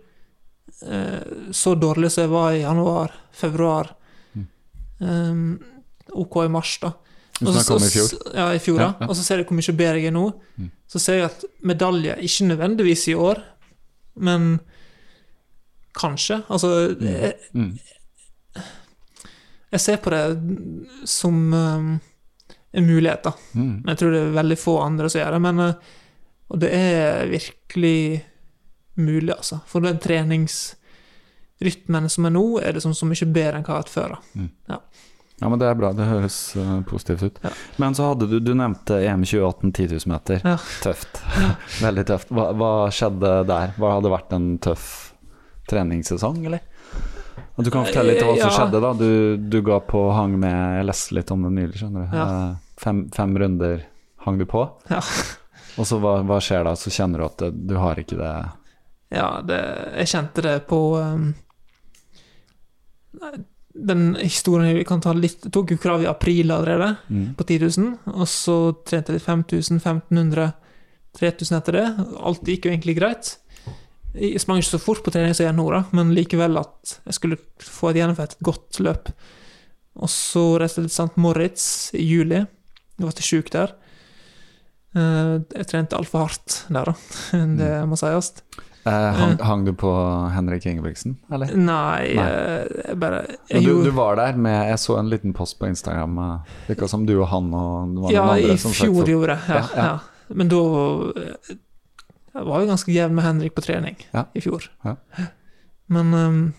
Eh, så dårlig som jeg var i januar, februar. Um, OK i mars, da. Du snakka om i fjor? Ja, i fjor, Ja, ja. Og så ser jeg hvor mye bedre jeg er nå. Mm. Så ser jeg at medalje, ikke nødvendigvis i år, men kanskje. Altså, jeg, Mm. jeg ser på det som um, en mulighet, da. Mm. Men jeg tror det er veldig få andre som gjør det. Men, eh, og det er virkelig mulig, altså. For den treningsrytmen som er nå, er det som så mye bedre enn hva jeg har hatt før. da. Mm. Ja. Ja, men det er bra. Det høres uh, positivt ut. Ja. Men så hadde du Du nevnte EM 2018 10 000 meter. Ja. Tøft. Veldig tøft. Hva, hva skjedde der? Hva hadde vært en tøff treningssesong, eller? Du kan fortelle litt om hva som Ja. skjedde, da. Du, du ga på hang med Jeg leste litt om det nylig, skjønner du. Eh, Fem, fem runder hang du på. Ja. Og så hva, hva skjer da? Så kjenner du at det, du har ikke det Ja, det, jeg kjente det på um, Den historien Vi kan ta litt Jeg tok jo krav i april allerede, mm. på 10 000. Og så trente jeg 5000, 1500, 3000 etter det. Alt gikk jo egentlig greit. Jeg sprang ikke så fort på trening som jeg gjør nå, da, men likevel at jeg skulle få et gjennomført et godt løp. Og så reiste jeg til St. Moritz i juli. Jeg ble sjuk der. Eh, Jeg trente altfor hardt der, da. Det må sies. Eh, hang, hang du på Henrik Ingebrigtsen, eller? Nei, Nei. eh, jeg bare jeg du, du var der med Jeg så en liten post på Instagram. eh, Virka som du og han og Ja, andre i fjor for- gjorde jeg. Ja, Ja, ja. Men da Jeg var jo ganske jevn med Henrik på trening Ja. i fjor. Ja. Men um,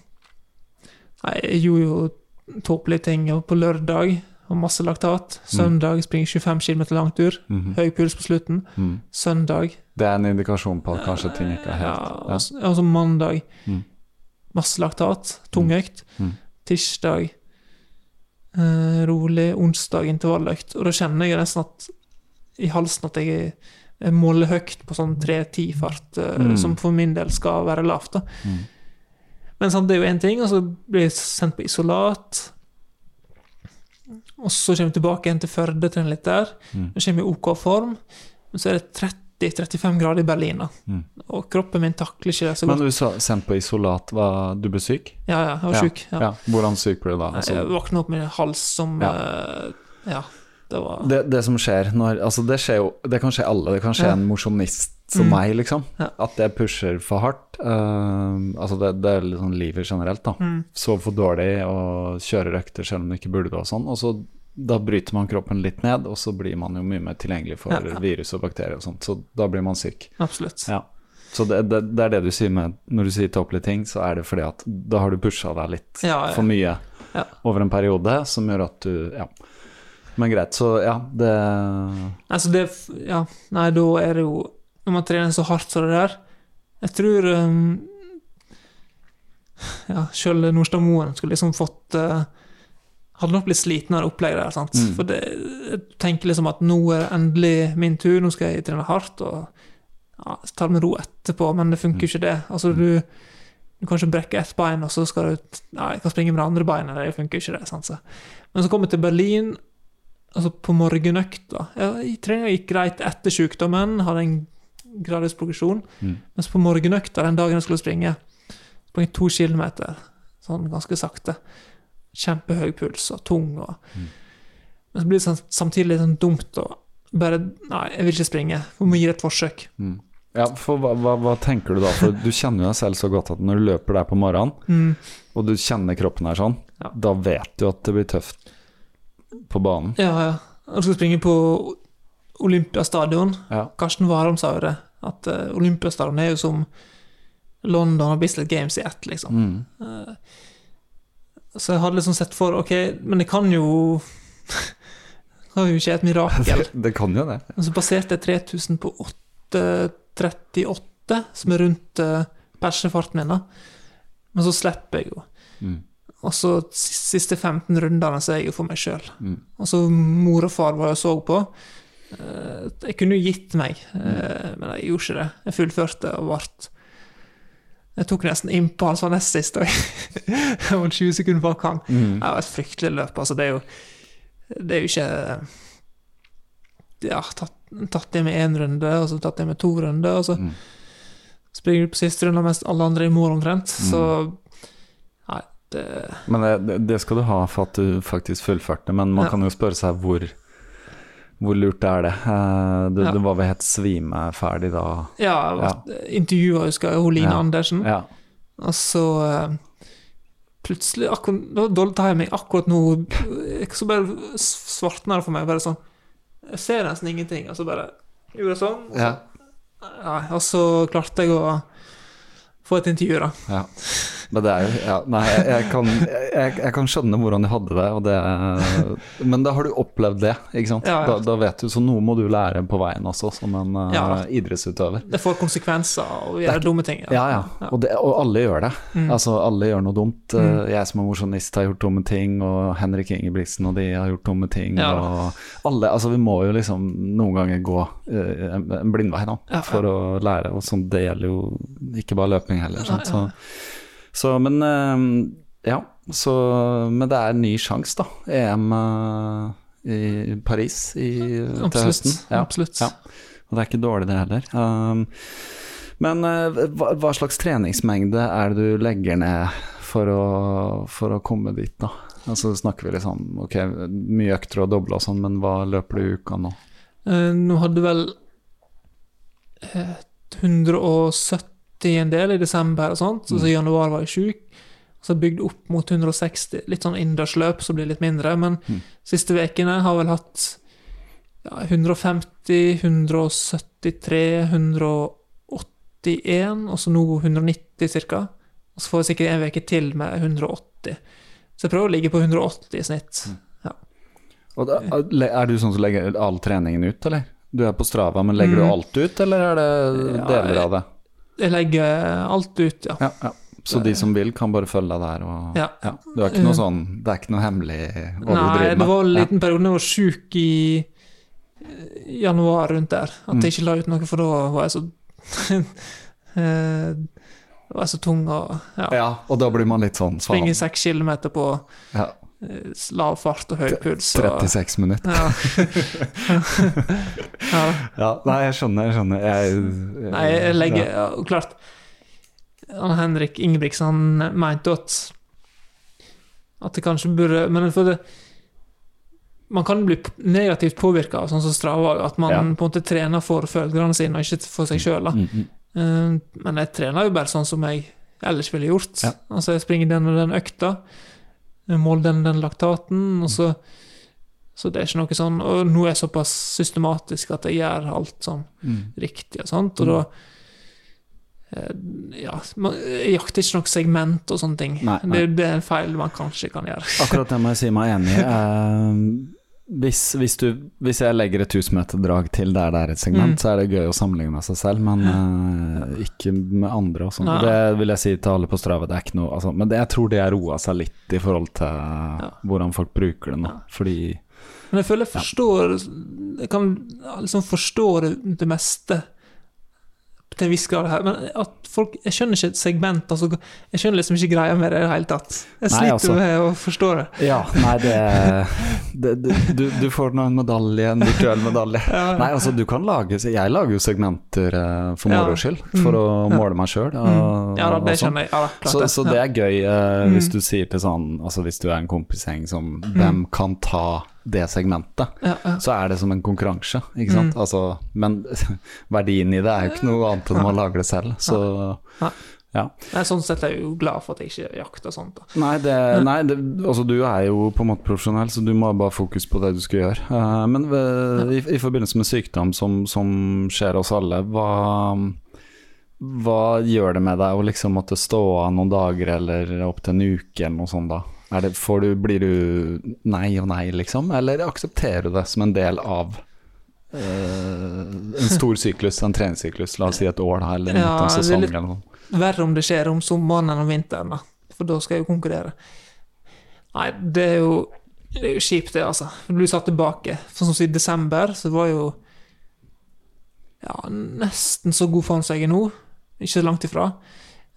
Nei, jeg gjorde jo tåpelige ting. Og på lørdag og masse laktat. Søndag springer 25 km langtur. Mhm. Høy puls på slutten. Mm. Søndag Det er en indikasjon på at kanskje ting ikke er helt ja. så- og så mandag Mm. masse laktat. Tungøkt. Mm. Tirsdag eh, rolig. Onsdag intervalløkt. Og da kjenner jeg nesten at i halsen at jeg, jeg måler høyt på sånn 3-10-fart, eh, Mm. som for min del skal være lavt. da. Mm. Men sant, det er jo én ting, og så blir jeg sendt på isolat. Og så kommer vi tilbake igjen til Førde, trener litt der. Mm. Så kommer jeg i OK form. Men så er det 30-35 grader i Berlin, da. Mm. Og kroppen min takler ikke det så godt. Men du sa sendt på isolat, var du ble syk? Ja, ja, jeg var syk Ja. Ja. Hvordan syk ble du da? Altså, Jeg våkna opp med en hals som Ja. Uh, Ja, det var det, det som skjer når Altså, det skjer jo Det kan skje alle. Det kan skje Ja. en mosjonist som Mm. meg, liksom. Ja. At jeg pusher for hardt. Uh, altså, det, det er sånn livet generelt, da. mm, Sove for dårlig og kjøre økter selv om du ikke burde det og sånn. Og så da bryter man kroppen litt ned, og så blir man jo mye mer tilgjengelig for Ja, ja. virus og bakterier og sånt. Så da blir man syk. Absolutt. Ja. Så det, det, det er det du sier med Når du sier tåpelige ting, så er det fordi at da har du pusha deg litt for mye over en periode, som gjør at du Ja. Men greit, så ja, det Altså, det Ja, nei, da er det jo Når man trener så hardt som det der Jeg tror um, Ja, sjøl Nordstad Moen skulle liksom fått uh, Hadde nok blitt sliten av det opplegget der, sant. Mm. For det, jeg tenker liksom at nå er det endelig min tur, nå skal jeg trene hardt, og ja, tar det med ro etterpå, men det funker jo ikke det. Altså, du du kanskje brekker ett bein, og så skal du ja, jeg kan springe med det andre beinet. Det funker ikke, det. Sant? Så. Men så kom jeg til Berlin, altså på morgenøkta. Ja, Treninga gikk greit etter sykdommen, hadde en gradvis progresjon. Mm. Mens på morgenøkta, den dagen jeg skulle springe, sprang jeg to kilometer, sånn ganske sakte. Kjempehøy puls og tung. Og. Mm. Men så blir det sånn, samtidig litt sånn dumt å bare Nei, jeg vil ikke springe. Jeg må gi det et forsøk. mm. Ja, for hva, hva, hva tenker du da? For du kjenner jo deg selv så godt at når du løper der på morgenen, Mm. og du kjenner kroppen her sånn, Ja. da vet du at det blir tøft på banen. Ja, ja. Jeg skal springe på Olympiastadion. Ja. Karsten Warholm sa jo det, at uh, Olympiastadion er jo som London og Bislett Games i ett, liksom. Mm. Uh, så jeg hadde liksom sett for Ok, men det kan jo Det kan jo skje et mirakel. Det kan jo det. Og så baserte jeg 3000 på 8.38, som er rundt uh, persefarten min, da. Men så slipper jeg jo. Mm. Og så siste 15 rundene så er jeg jo for meg sjøl. Mm. Og så mor og far var jeg og så på. Eh, Jeg kunne jo gitt meg, eh, men jeg gjorde ikke det. Jeg fullførte og ble Jeg tok nesten innpå han var nest sist òg. Jeg var 20 sekunder bak han. Mm. Det var et fryktelig løp. Altså, det er jo Det er jo ikke Ja, tatt, tatt det med én runde, og så tatt det med to runder, og så Mm. springer du på siste runde mens alle andre er i mål omtrent. Mm. Så Nei, det Men det, det- det skal du ha for at du faktisk fullførte, men man Ja. kan jo spørre seg hvor hvor lurt er det? Eh, Du, Ja. du var vel helt svimeferdig da? Ja, ja. intervjua, husker jeg, hun Line Ja. Andersen. Ja. Og så eh, plutselig akkurat, Det var dårlig timing. Akkurat nå eh, Så bare svartna det for meg. Bare sånn Jeg ser nesten ingenting. Og så bare gjorde jeg sånn. Og så, Ja. ja, og så klarte jeg å få et intervju, da. Ja. Men det er jo ja, Nei, jeg, kan, jeg, jeg kan skjønne hvordan de hadde det, og det Men da har du opplevd det, ikke sant? Ja. Da, da vet du, Så noe må du lære på veien også, som en eh, Ja. idrettsutøver. Det får konsekvenser å gjøre dumme ting. Ja, ja. Og, det, og alle gjør det. Mm. Altså, alle gjør noe dumt. Mm. Jeg som er mosjonist har gjort dumme ting, og Henrik Ingebrigtsen og de har gjort dumme ting. Og alle, altså Vi må jo liksom noen ganger gå uh, en, en blindvei da, for å lære. Og sånn, det gjelder jo ikke bare løping heller. Sant? Så, så, men eh, ja, så, men det er en ny sjanse, da. EM eh, i Paris i, til høsten. Ja. Absolutt. Ja. Og det er ikke dårlig, det heller. Um, men eh, hva, hva slags treningsmengde er det du legger ned for å, for å komme dit, da? Altså snakker vi liksom Ok, mye økter og doble og sånn, men hva løper du i uka nå? Eh, nå hadde vel eh, 170 en del i desember og sånt, så, så januar var jeg sjuk. Så bygd opp mot 160, litt sånn innendørsløp, så blir litt mindre. Men Mm. siste ukene har vel hatt ja, 150, 173, 181, og så nå 190 ca. Og så får jeg sikkert en uke til med 180. Så jeg prøver å ligge på 180 i snitt. Og da, er du sånn som legger all treningen ut, eller? Du er på Strava, men legger du Mm. alt ut, eller er det Ja, deler av det? Jeg legger alt ut, ja. Ja, ja. Så de som vil, kan bare følge deg der? Og, Ja. Du er ikke noe sånn Det er ikke noe hemmelig hva du Nei, driver med? det var en Ja. liten periode da jeg var sjuk i eh, januar rundt der. At Mm. jeg ikke la ut noe, for da var jeg så eh, var jeg så tung og ja, Ja, og da blir man litt sånn faen. seks kilometer på Ja, eh, lav fart og høy puls. Og, 36 minutter. ja. ja. Ja, nei, jeg skjønner, jeg skjønner. Jeg, Nei, jeg legger ja. Klart. Han Henrik Ingebrigtsen han mente at At det kanskje burde Men for det man kan bli negativt påvirka av sånn som Strava, at man Ja. på en måte trener for følgerne sine, og ikke for seg sjøl. Mm, mm. Men jeg trener jo bare sånn som jeg ellers ville gjort. Altså, jeg springer den og den økta, måler den den laktaten, og så Så det er ikke noe sånn Og nå er jeg såpass systematisk at jeg gjør alt sånn Mm. riktig og sånt, og da eh, Ja, man, jeg jakter ikke noe segment og sånne ting. Nei, nei. Det, det er en feil man kanskje kan gjøre. Akkurat det må jeg si meg enig i. Hvis, hvis, du, hvis jeg legger et 1000-meter-drag til der det er et segment, Mm. så er det gøy å sammenligne med seg selv, men uh, ikke med andre. Og. Nei. Det vil jeg si til alle på Strava. Det er ikke noe, altså, men det, jeg tror det har roa seg litt i forhold til hvordan folk bruker det nå. Ja. Fordi Men jeg føler jeg forstår Jeg kan liksom forstå det, det meste til en viss grad her, men at folk Jeg skjønner ikke et segment. Altså, jeg skjønner liksom ikke greia med det i det hele tatt. Jeg Nei, sliter altså. med å forstå det. Ja, nei, det, det, du, du får nå en medalje, en virtuell medalje. Ja. Nei, altså du kan lage Jeg lager jo segmenter eh, for Ja. moro skyld, for Mm. å måle meg sjøl. Mm. Ja da, det skjønner jeg. Ja, da, Så, så det er gøy Mm. hvis du sier til sånn Altså hvis du er en kompisgjeng som Hvem kan ta det segmentet? ja, ja. Så er det som en konkurranse, ikke sant? Mm. Altså, men verdien i det er jo ikke noe annet enn man lager det selv. Så Nei, sånn sett er jeg jo glad for at jeg ikke jakter sånt. Da. Nei, det, nei det, altså du er jo på en måte profesjonell, så du må bare fokus på det du skal gjøre. Uh, men ved, i, i forbindelse med sykdom som, som skjer oss alle, hva, hva gjør det med deg å liksom måtte stå av noen dager eller opptil en uke eller noe sånt da? Det, får du, blir du nei og nei, liksom? Eller aksepterer du det som en del av uh, en stor syklus, en treningssyklus, la oss si et år da, eller Ja, en det er litt- eller? Verre om det skjer om sommeren enn om vinteren, da. For da skal jeg jo konkurrere. Nei, det er jo det er jo kjipt, det, altså. Du blir satt tilbake. For som i desember, så var jo ja, nesten så god form som jeg er nå. Ikke så langt ifra.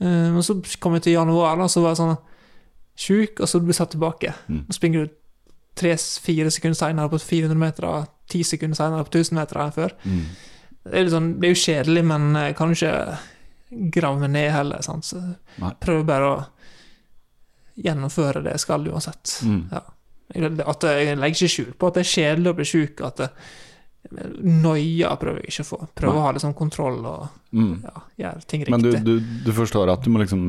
Eh, Men så kom jeg til januar, da, så var jeg sånn sjuk, og så blir du satt tilbake. Mm. Og springer du tre-fire sekunder senere på 400 meter, ti sekunder senere på 1000 meter enn før. Mm. Det er, sånn, det er jo kjedelig, men jeg kan ikke grave meg ned heller. Sant? Så Nei. prøver bare å gjennomføre det jeg skal uansett. Mm. Ja. At jeg legger ikke skjul på at det er kjedelig å bli sjuk. At noia prøver jeg ikke å få. Prøver Nei. å ha litt sånn kontroll og Mm. ja, gjøre ting riktig. Men du, du, du forstår at du må liksom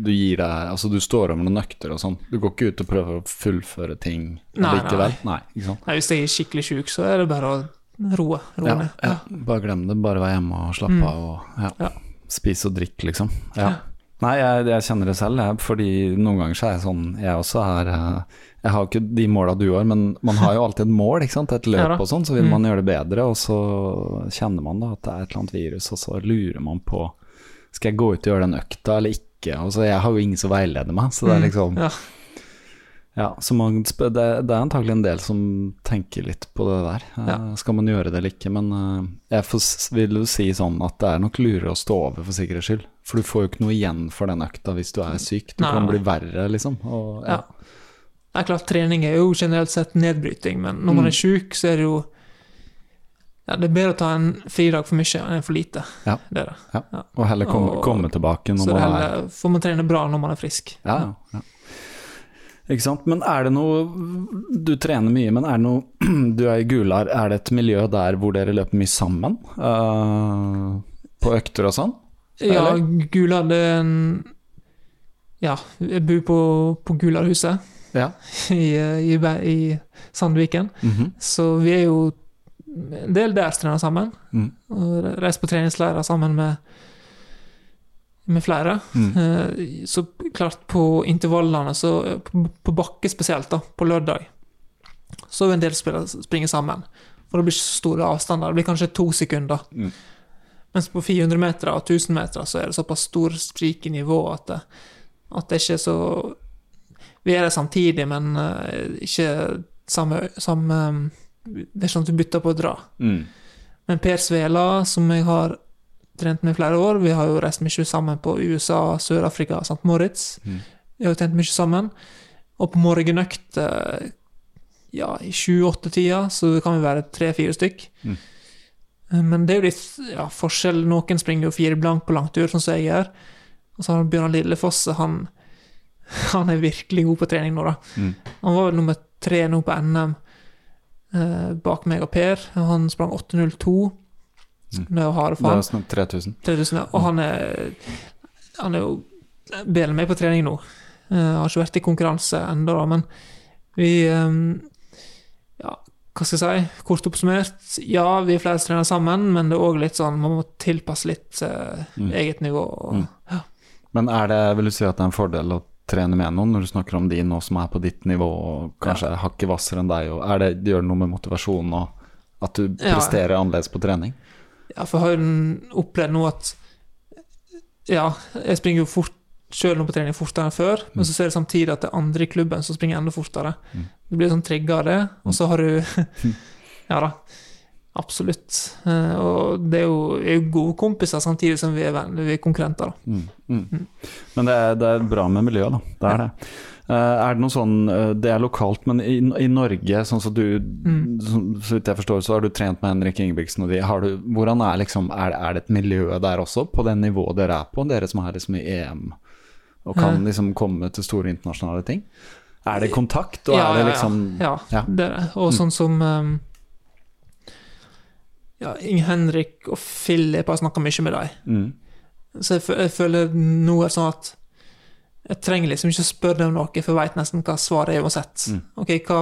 Du gir deg Altså du står over noen nøkter og sånn. Du går ikke ut og prøver å fullføre ting Nei, likevel? Nei. sant? Nei, hvis jeg er skikkelig sjuk, så er det bare å roe. roe Ja, ned. ja. Bare glem det. Bare vær hjemme og slappe Mm. av og ja. Ja. Spis og drikk, liksom. Ja. Nei, jeg, jeg kjenner det selv, jeg, fordi noen ganger så er jeg sånn Jeg også er eh, Jeg har ikke de måla du har, men man har jo alltid et mål, ikke sant. Et løp Ja og sånn, så vil Mm. man gjøre det bedre, og så kjenner man da at det er et eller annet virus, og så lurer man på Skal jeg gå ut og gjøre den økta eller ikke? Og altså Jeg har jo ingen som veileder meg, så det er Mm, liksom ja. Ja, så man, det, det er antagelig en del som tenker litt på det der. Eh, Ja. Skal man gjøre det eller ikke? Men eh, jeg får, vil jo si sånn at det er nok lurere å stå over for sikkerhets skyld. For du får jo ikke noe igjen for den økta hvis du er syk. Du Nei, kan bli verre, liksom. Og, Ja. Det er klart, trening er jo generelt sett nedbryting, men når man Mm. er sjuk, så er det jo ja, Det er bedre å ta en fridag for mye enn for lite. Ja. Det det. Og heller komme, Og- komme tilbake når man er Så heller, får man trene bra når man er frisk. Ja, ja, ja. Ikke sant. Men er det noe Du trener mye, men er det noe Du er i Gular, er det et miljø der hvor dere løper mye sammen? Uh, på økter og sånn? Ja, Gular det er en Ja, jeg bor på, på Gularhuset Ja. i, i, i Sandviken. Mhm. Så vi er jo en del der trener sammen. Mm. Og reiser på treningsleirer sammen med, med flere. Mm. Eh, Så klart, på intervallene, så på, på bakke spesielt, da, på lørdag, så er vi en del spillere som springer sammen. For det blir ikke så store avstander. Det blir kanskje to sekunder. Mm. Mens på 400 meter og 1000 meter så er det såpass stor sprik i nivå at det, at det ikke er så Vi er der samtidig, men uh, ikke samme, samme Det er sånn at du bytter på å dra. Mm. Men Per Svela, som jeg har trent med i flere år, vi har jo reist mye sammen på USA, Sør-Afrika, St. Moritz. Mm. Vi har jo trent mye sammen. Og på morgenøkt eh, ja, i 7-8-tida så kan vi være tre-fire stykk. Mm. Eh, Men det er jo litt ja, forskjell. Noen springer jo fire blank på langtur, sånn som jeg gjør. Og så har Bjørnar Lillefosse, han, han er virkelig god på trening nå, da. Mm. Han var vel nummer tre nå på NM eh, bak meg og Per. Han sprang 8.02. Mm. Det er jo Det for er snart 3000. 3000, ja. Og han er Han er jo bedre enn meg på trening nå. Eh, har ikke vært i konkurranse ennå, men vi eh, Ja, hva skal jeg si? Kort oppsummert, ja, vi er flere som trener sammen, men det er òg litt sånn Man må tilpasse litt eh, Mm. eget nivå. Og, Mm. Men er det, vil du si at det er en fordel å trene med noen når du snakker om de nå som er på ditt nivå og kanskje er hakket hvassere enn deg? Og er det, gjør det noe med motivasjonen og at du Ja. presterer annerledes på trening? Ja, for jeg har opplevd nå at Ja, jeg springer jo fort sjøl nå på trening fortere enn før, men så ser jeg samtidig at det er andre i klubben som springer enda fortere. Mm. Du blir sånn trigga av det, og så har du Ja da. Absolutt. Eh, Og det er jo, er jo gode kompiser samtidig som vi er, venner, vi er konkurrenter. da. Mm, mm. Men det er, det er bra med miljøet, da. Det er det. Eh, er det noe sånn eh, Det er lokalt, men i, i Norge, sånn som du Mm. Så vidt jeg forstår, så har du trent med Henrik Ingebrigtsen og de. Har du, hvordan er liksom er, det et miljø der også, på det nivået dere er på? Dere som er liksom i EM og kan liksom komme til store internasjonale ting? Er det kontakt, og er det liksom ja, ja. det er det. Og sånn som um, ja, Ing Henrik og Philip har snakka mye med dem. mm, Så jeg, jeg føler nå er det sånn at jeg trenger liksom ikke å spørre dem noe, for jeg veit nesten hva svaret er uansett. Mm. Ok, hva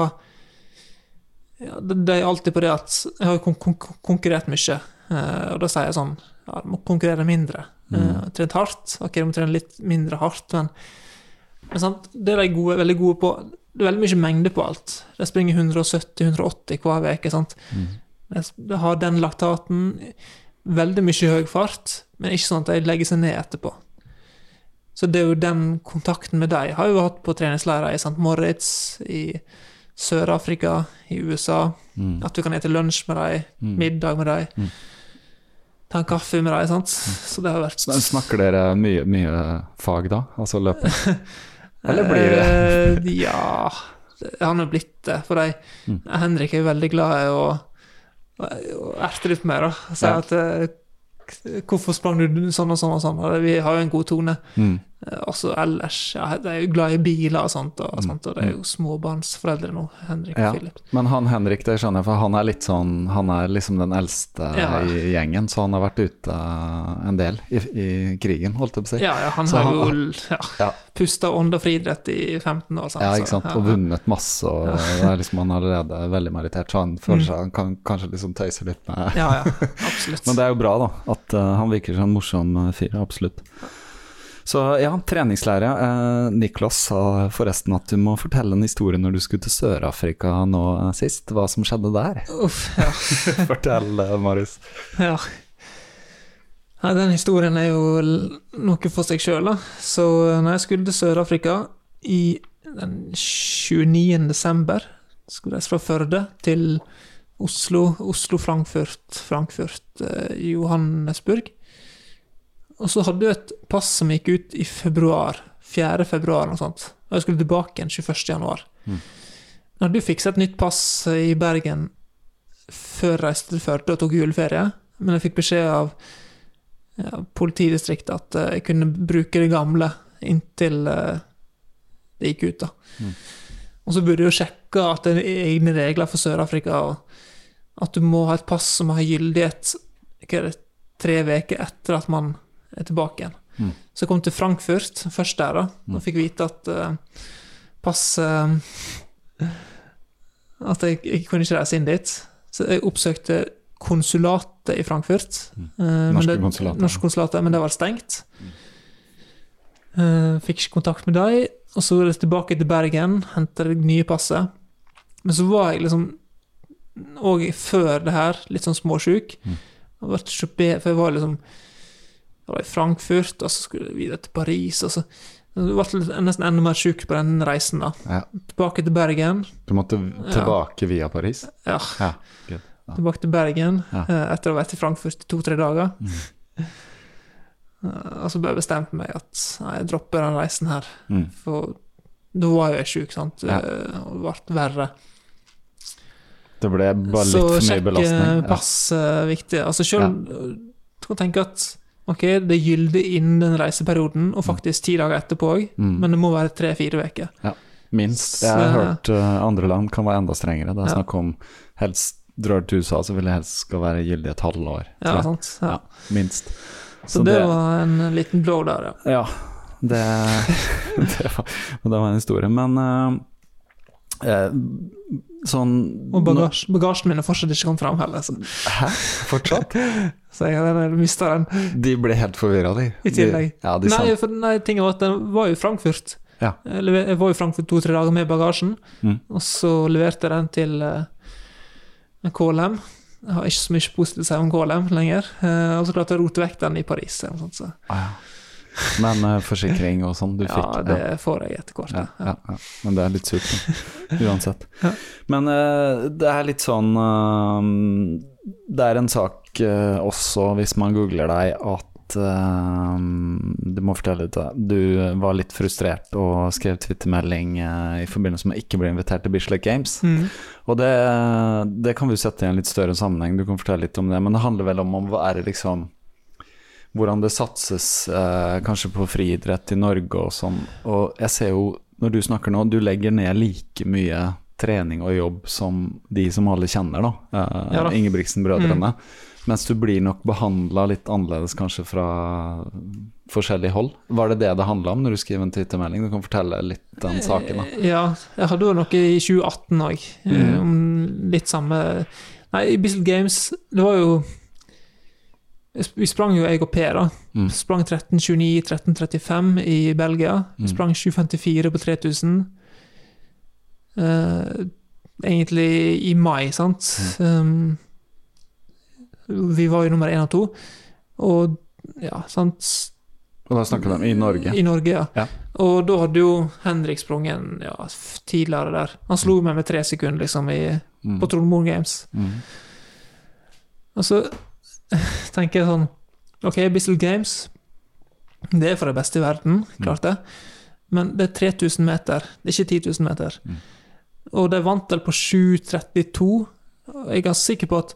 ja, det, det er alltid på det at jeg har kon kon konkurrert mye, uh, og da sier jeg sånn ja, du må konkurrere mindre. Mm. Uh, trent hardt, ok, du må trene litt mindre hardt, men, men sant? det er de gode, veldig gode på Det er veldig mye mengde på alt. De springer 170-180 hver uke. mm, De har den laktaten, veldig mye høy fart, men ikke sånn at de legger seg ned etterpå. Så det er jo den kontakten med dem har jeg jo hatt på treningsleirer i St. Moritz, i Sør-Afrika, i USA. mm, At du kan ete lunsj med dem, mm. middag med dem, Mm. ta en kaffe med dem. sant? Så det har vært Så Snakker dere mye, mye fag da? Altså løpe? Eller blir det Eh, Ja, det har nå blitt det. For de, Mm. Henrik er jo veldig glad i å erte litt mer. da. Si at eh, Hvorfor sprang du sånn og sånn og sånn? Vi har jo en god tone. mm, Også ellers. Ja, de er jo glad i biler og sånt, og, Mm. sånt, og det er jo småbarnsforeldre nå, Henrik Ja. og Philip. Men han Henrik, det skjønner jeg, for han er litt sånn Han er liksom den eldste Ja. i gjengen, så han har vært ute en del i, i krigen, holdt jeg på å si. Ja, ja, han Så har han- jo ja, Ja. pusta ånda friidrett i 15 år. Sant? Ja, ikke sant. Og vunnet masse, og det er liksom han er allerede veldig merittert, så han føler Mm. seg Han kan kanskje liksom tøyse litt med Ja, ja, absolutt. Men det er jo bra, da, at uh, han virker som en morsom eh, fyr, absolutt. Så ja, treningslære. Eh, Niklas sa forresten at du må fortelle en historie når du skulle til Sør-Afrika nå eh, sist. Hva som skjedde der? Uff, ja. Fortell, eh, Marius. ja. Nei, den historien er jo noe for seg sjøl, da. Så eh, når jeg skulle til Sør-Afrika i den 29. desember, skulle reise fra Førde til Oslo, Oslo-Frankfurt, Frankfurt, eh, Johannesburg. Og så hadde jeg et pass som gikk ut i februar. 4. februar, og sånt. Og jeg skulle tilbake igjen 21. januar. Mm. Jeg hadde jo fiksa et nytt pass i Bergen før jeg reiste til Førde og tok juleferie, men jeg fikk beskjed av ja, politidistriktet at eh, jeg kunne bruke det gamle inntil eh, det gikk ut. da. Mm. Og så burde jeg jo sjekke at det er egne regler for Sør-Afrika, og at du må ha et pass som har gyldighet tre uker etter at man er tilbake igjen. Mm. Så jeg kom til Frankfurt først der, da, og fikk vite at uh, passet At jeg, jeg kunne ikke reise inn dit. Så jeg oppsøkte konsulatet i Frankfurt. Mm. eh, Norske konsulatet. Norske konsulatet, men det var stengt. Uh, fikk ikke kontakt med dem, og så var jeg tilbake til Bergen, hente det nye passet. Men så var jeg liksom òg før det her, litt sånn småsjuk. Mm. Jeg For jeg var liksom Jeg var i Frankfurt, og så skulle jeg videre til Paris, og så jeg ble nesten enda mer sjuk på den reisen, da. Ja. Tilbake til Bergen. Du måtte tilbake via Paris? Ja, Ja. Ja. tilbake til Bergen Ja. eh, etter å ha vært i Frankfurt i to-tre dager. Mm. Eh, Og så ble jeg bestemt meg at jeg dropper den reisen her. Mm. For da var jeg sjuk, sant. Ja. Eh, Og det ble verre. Det ble bare litt for mye belastning. Så sjekk pass viktig. Altså selv Du kan tenke at ok, det gylder innen den reiseperioden, og faktisk ti dager etterpå òg, Mm. men det må være tre-fire uker. Minst. Jeg har Så- hørt uh, andre land kan være enda strengere. Det er Ja. snakk om helst drar du til USA, så vil det helst skal være gyldig et halvår. Ja, sant? Ja. Ja. Minst. Så, det, var en liten blow der, ja. Ja, det, det, var, det var en historie. Men eh, eh, sånn Og bagasje, bagasjen min er fortsatt ikke kommet fram heller, så, Hæ? Fortsatt? så jeg mista den. De ble helt forvirra, de. I tillegg. De, ja, de Nei, for, nei, tingen var at den var jo i Frankfurt. Ja. Jeg var i Frankfurt to-tre dager med bagasjen, Mm. og så leverte jeg den til uh, KLM. Jeg har ikke så mye positivt å si om KLM lenger. Uh, og så klarte jeg å rote vekk den i Paris. Eller noe sånt, så. ah, ja. Men uh, forsikring og sånn, du ja, fikk det får jeg etter hvert. Ja, Ja. ja, ja. Men det er litt surt, uansett. Ja. Men uh, det er litt sånn uh, Det er en sak eh, også, hvis man googler deg, at eh, Du må fortelle litt. Du var litt frustrert og skrev twittermelding i forbindelse med å ikke bli invitert til Bislett Games. Mm. Og det, det kan vi sette i en litt større sammenheng, du kan fortelle litt om det. Men det handler vel om, er det liksom hvordan det satses eh, kanskje på friidrett i Norge og sånn. Og jeg ser jo, når du snakker nå, du legger ned like mye trening og jobb som de som alle kjenner, da. Eh, Ja da. Mm. Ingebrigtsen-brødrene. Mens du blir nok behandla litt annerledes kanskje fra forskjellig hold. Var det det det handla om når du skriver en twittermelding? Du kan fortelle litt den saken, da. Ja, jeg hadde jo noe i 2018 òg, Mm. om litt samme Nei, i Bislett Games, det var jo Vi sprang jo jeg og Per, da. Mm. Sprang 13.29, 13.35 i Belgia. Mm. Sprang 7.54 på 3000. Uh, egentlig i mai, sant. Um, vi var jo nummer én og to. Og ja, sant Og da snakker vi om i Norge. I Norge, ja. Ja. Og da hadde jo Henrik sprunget ja, tidligere der. Han slo meg med tre sekunder, liksom, i, Mm. på Trondheim Games. Mm. Tenker jeg sånn Ok, Bissell Games, det er for de beste i verden, klart det. Men det er 3000 meter, det er ikke 10 000 meter. Mm. Og de vant vel på 7.32. Og Jeg er ganske sikker på at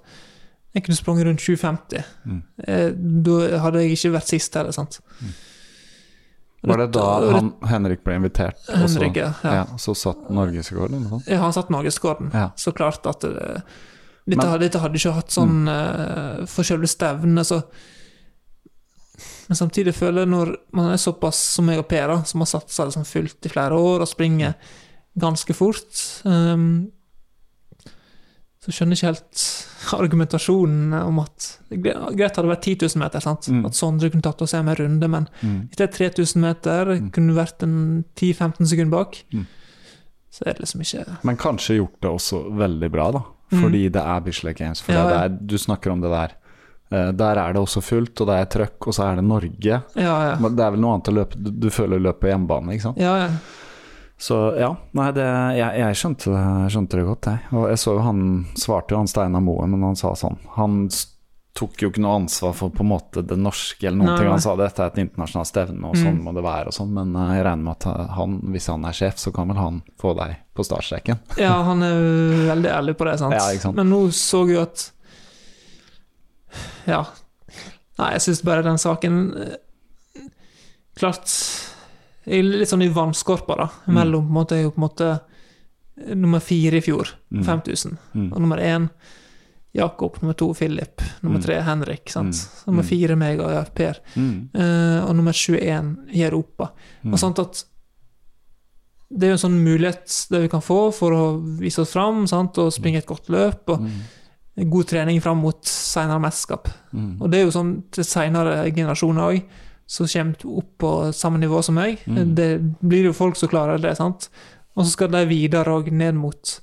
jeg kunne sprunget rundt 7.50. Mm. Eh, Da hadde jeg ikke vært sist heller, sant. Var det da han, Henrik ble invitert? og så- ja. Ja, så satt norgesrekord eller noe sånt? Ja, han satt norgesrekorden. Ja. Så klart at det, dette, Men- Mm. dette hadde ikke hatt sånn uh, for selve stevnet, så Men samtidig føler jeg når man er såpass som meg og Per, da, som har satsa liksom fullt i flere år og springer ganske fort um, så skjønner jeg ikke helt argumentasjonen om at Greit hadde vært 10 000 meter, sant? Mm. at Sondre kunne tatt oss hjem en runde, men Mm. hvis det er 3000 meter, Mm. kunne vært en 10-15 sekunder bak, Mm. så er det liksom ikke Men kanskje gjort det også veldig bra, da. Mm. Fordi det er Bislett Games. For Ja, det ja. er, du snakker om det der. Uh, der er det også fullt, og det er trøkk, og så er det Norge. Ja, ja. Men det er vel noe annet å løpe Du, du føler løp på hjemmebane, ikke sant? ja, ja. Så ja, nei, det, jeg, jeg skjønte, skjønte det godt, jeg. Og jeg så jo han svarte jo han Steinar Moen, men han sa sånn Han tok jo ikke noe ansvar for på en måte det norske eller noen Nei, ting. Han sa dette er et internasjonalt stevne, og Mm. sånn må det være og sånn. Men eh, jeg regner med at han, hvis han er sjef, så kan vel han få deg på startstreken. ja, han er veldig ærlig på det, sant? Ja, sant. Men nå så jeg jo at Ja. Nei, jeg syns bare den saken eh, Klart Jeg er litt sånn i vannskorpa, da. Mm. Mellom på en måte, jeg er jo på en måte eh, nummer fire i fjor, Mm. 5000. Mm. Og nummer én Jakob, nummer to Philip, nummer Mm. tre Henrik. sant? Mm. Nummer Mm. fire meg og Per. Mm. uh, og nummer 21 i Europa. Mm. Og sånt at det er jo en sånn mulighet det vi kan få for å vise oss fram sant? og springe et godt løp. og Mm. God trening fram mot senere mesterskap. Mm. Og det er jo sånn til senere generasjoner òg, som kommer opp på samme nivå som meg. Det blir jo folk som klarer det, sant. Og så skal de videre òg ned mot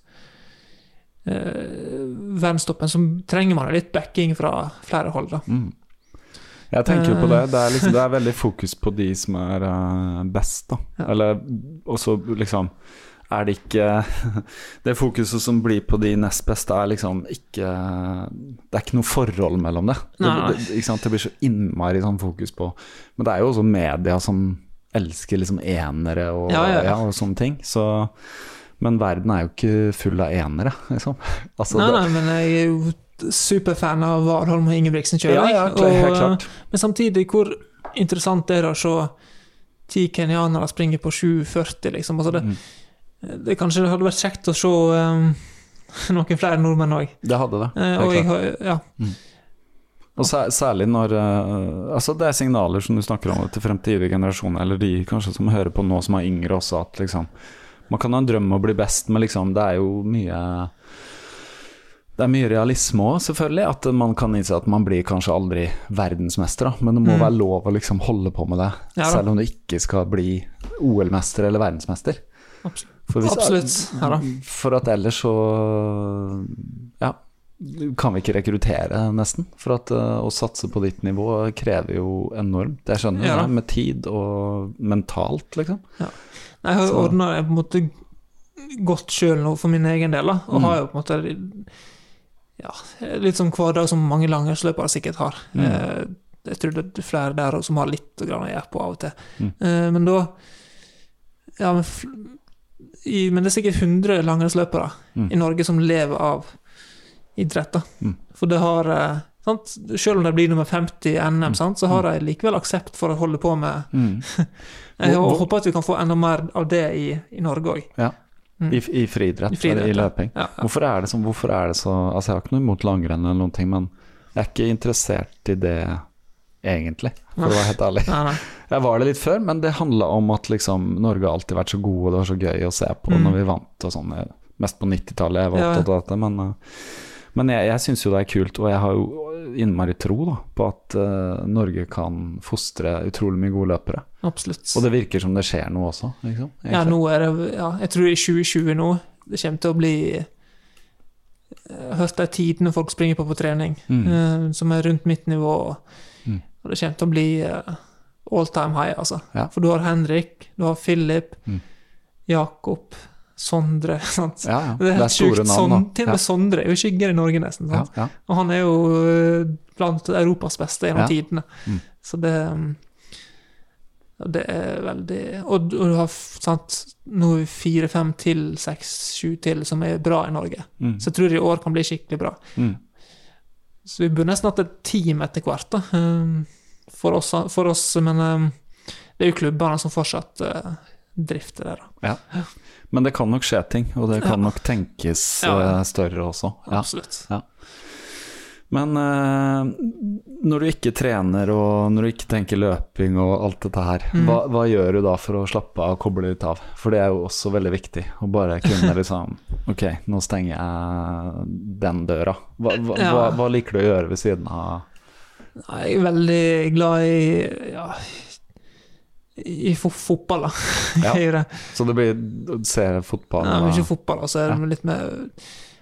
verdenstoppen. Så trenger man litt backing fra flere hold, da. Mm. Jeg tenker jo på Eh. det. Det er, liksom, det er veldig fokus på de som er eh, best, da. Ja. Eller også liksom Er det ikke Det fokuset som blir på de nest beste, er liksom ikke Det er ikke noe forhold mellom det. Det, det, det blir så innmari sånn fokus på Men det er jo også media som elsker liksom enere og, Ja, ja, ja. og sånne ting. Så men verden er jo ikke full av enere, liksom. Altså, Nei, nei, men jeg er jo superfan av Warholm og Ingebrigtsen Ja, ja, helt og, klart. Men samtidig, hvor interessant er det å se ti kenyanere springe på 7,40, liksom? Altså det, Mm. det kanskje hadde vært kjekt å se um, noen flere nordmenn òg. Det hadde det. det helt og jeg ja, Og særlig når eh, Altså det er signaler som du snakker om til fremtidige generasjoner, eller de kanskje som hører på nå som er yngre også, at liksom Man kan ha en drøm om å bli best, men liksom det er jo mye Det er mye realisme òg, selvfølgelig. At man kan innse at man blir kanskje aldri verdensmester, da. Men det må Mm. være lov å liksom holde på med det, Ja selv om du ikke skal bli OL-mester eller verdensmester. Absolutt. For hvis- Absolutt, ja. For at ellers så Ja, kan vi ikke rekruttere, nesten. For at uh, å satse på ditt nivå krever jo enormt. Jeg skjønner Ja det, med tid og mentalt, liksom. Nei, Jeg har jo ordna det på en måte godt sjøl nå for min egen del, da. Og Mm. har jo på en måte ja, litt sånn hverdag som mange langrennsløpere sikkert har. Mm. Eh, Jeg tror det er flere der som har litt å gjøre på av og til. Mm. Eh, Men da Ja, men, i, men det er sikkert 100 langrennsløpere Mm. i Norge som lever av idrett, da. Mm. For det har eh, sant? Selv om de blir nummer 50 i NM, Mm. sant? så har de likevel aksept for å holde på med. Jeg Hvor- håper at vi kan få enda mer av det i, i Norge òg. Ja. Mm. I, I friidrett, I friidrett, i løping. Ja, ja. Hvorfor er det sånn? Hvorfor er det så Altså, jeg har ikke noe imot langrenn eller noen ting, men jeg er ikke interessert i det egentlig, for å være helt ærlig. Nei, nei. Jeg var det litt før, men det handla om at liksom Norge har alltid vært så gode, og det var så gøy å se på Mm. når vi vant og sånn. Mest på 90-tallet jeg var opptatt av dette, men, eh, men jeg, jeg syns jo det er kult, og jeg har jo innmari tro da, på at uh, Norge kan fostre utrolig mye gode løpere. Absolutt. Og det virker som det skjer noe også, liksom. ja, nå er det ja, Jeg tror i 2020 nå det kommer til å bli har hørt de tidene folk springer på på trening, Mm. uh, som er rundt mitt nivå. Mm. Og det kommer til å bli uh, all time high, altså. Ja. For du har Henrik, du har Philip, Mm. Jakob, Sondre sant? Ja, ja. Det er helt store sjukt. navn, til og med Sondre er jo skygger i Norge, nesten. Sant? ja, Og han er jo eh, blant Europas beste gjennom tidene. Mm. Så det mm, Det er veldig Og du og du har sant, nå fire, fem til, seks, sju til som er bra i Norge. Mm. Så jeg tror i år kan bli skikkelig bra. Mm. Så vi burde nesten hatt et team etter hvert, da. um, For oss, for oss men um, det er jo klubbene som fortsatt drifter det, da. Men det kan nok skje ting, og det kan Ja. nok tenkes Ja, ja. eh, større også. Ja. Absolutt. Men uh, når du ikke trener og når du ikke tenker løping og alt dette her, Mm. hva, hva gjør du da for å slappe av og koble litt av? For det er jo også veldig viktig. Å bare kunne liksom Ok, nå stenger jeg den døra. Hva, hva, Ja. hva, hva liker du å gjøre ved siden av Jeg er veldig glad i ja, i fo fotball, da. Ja. Det. Så det blir å se fotball Ja, mye fotball, og så er det litt mer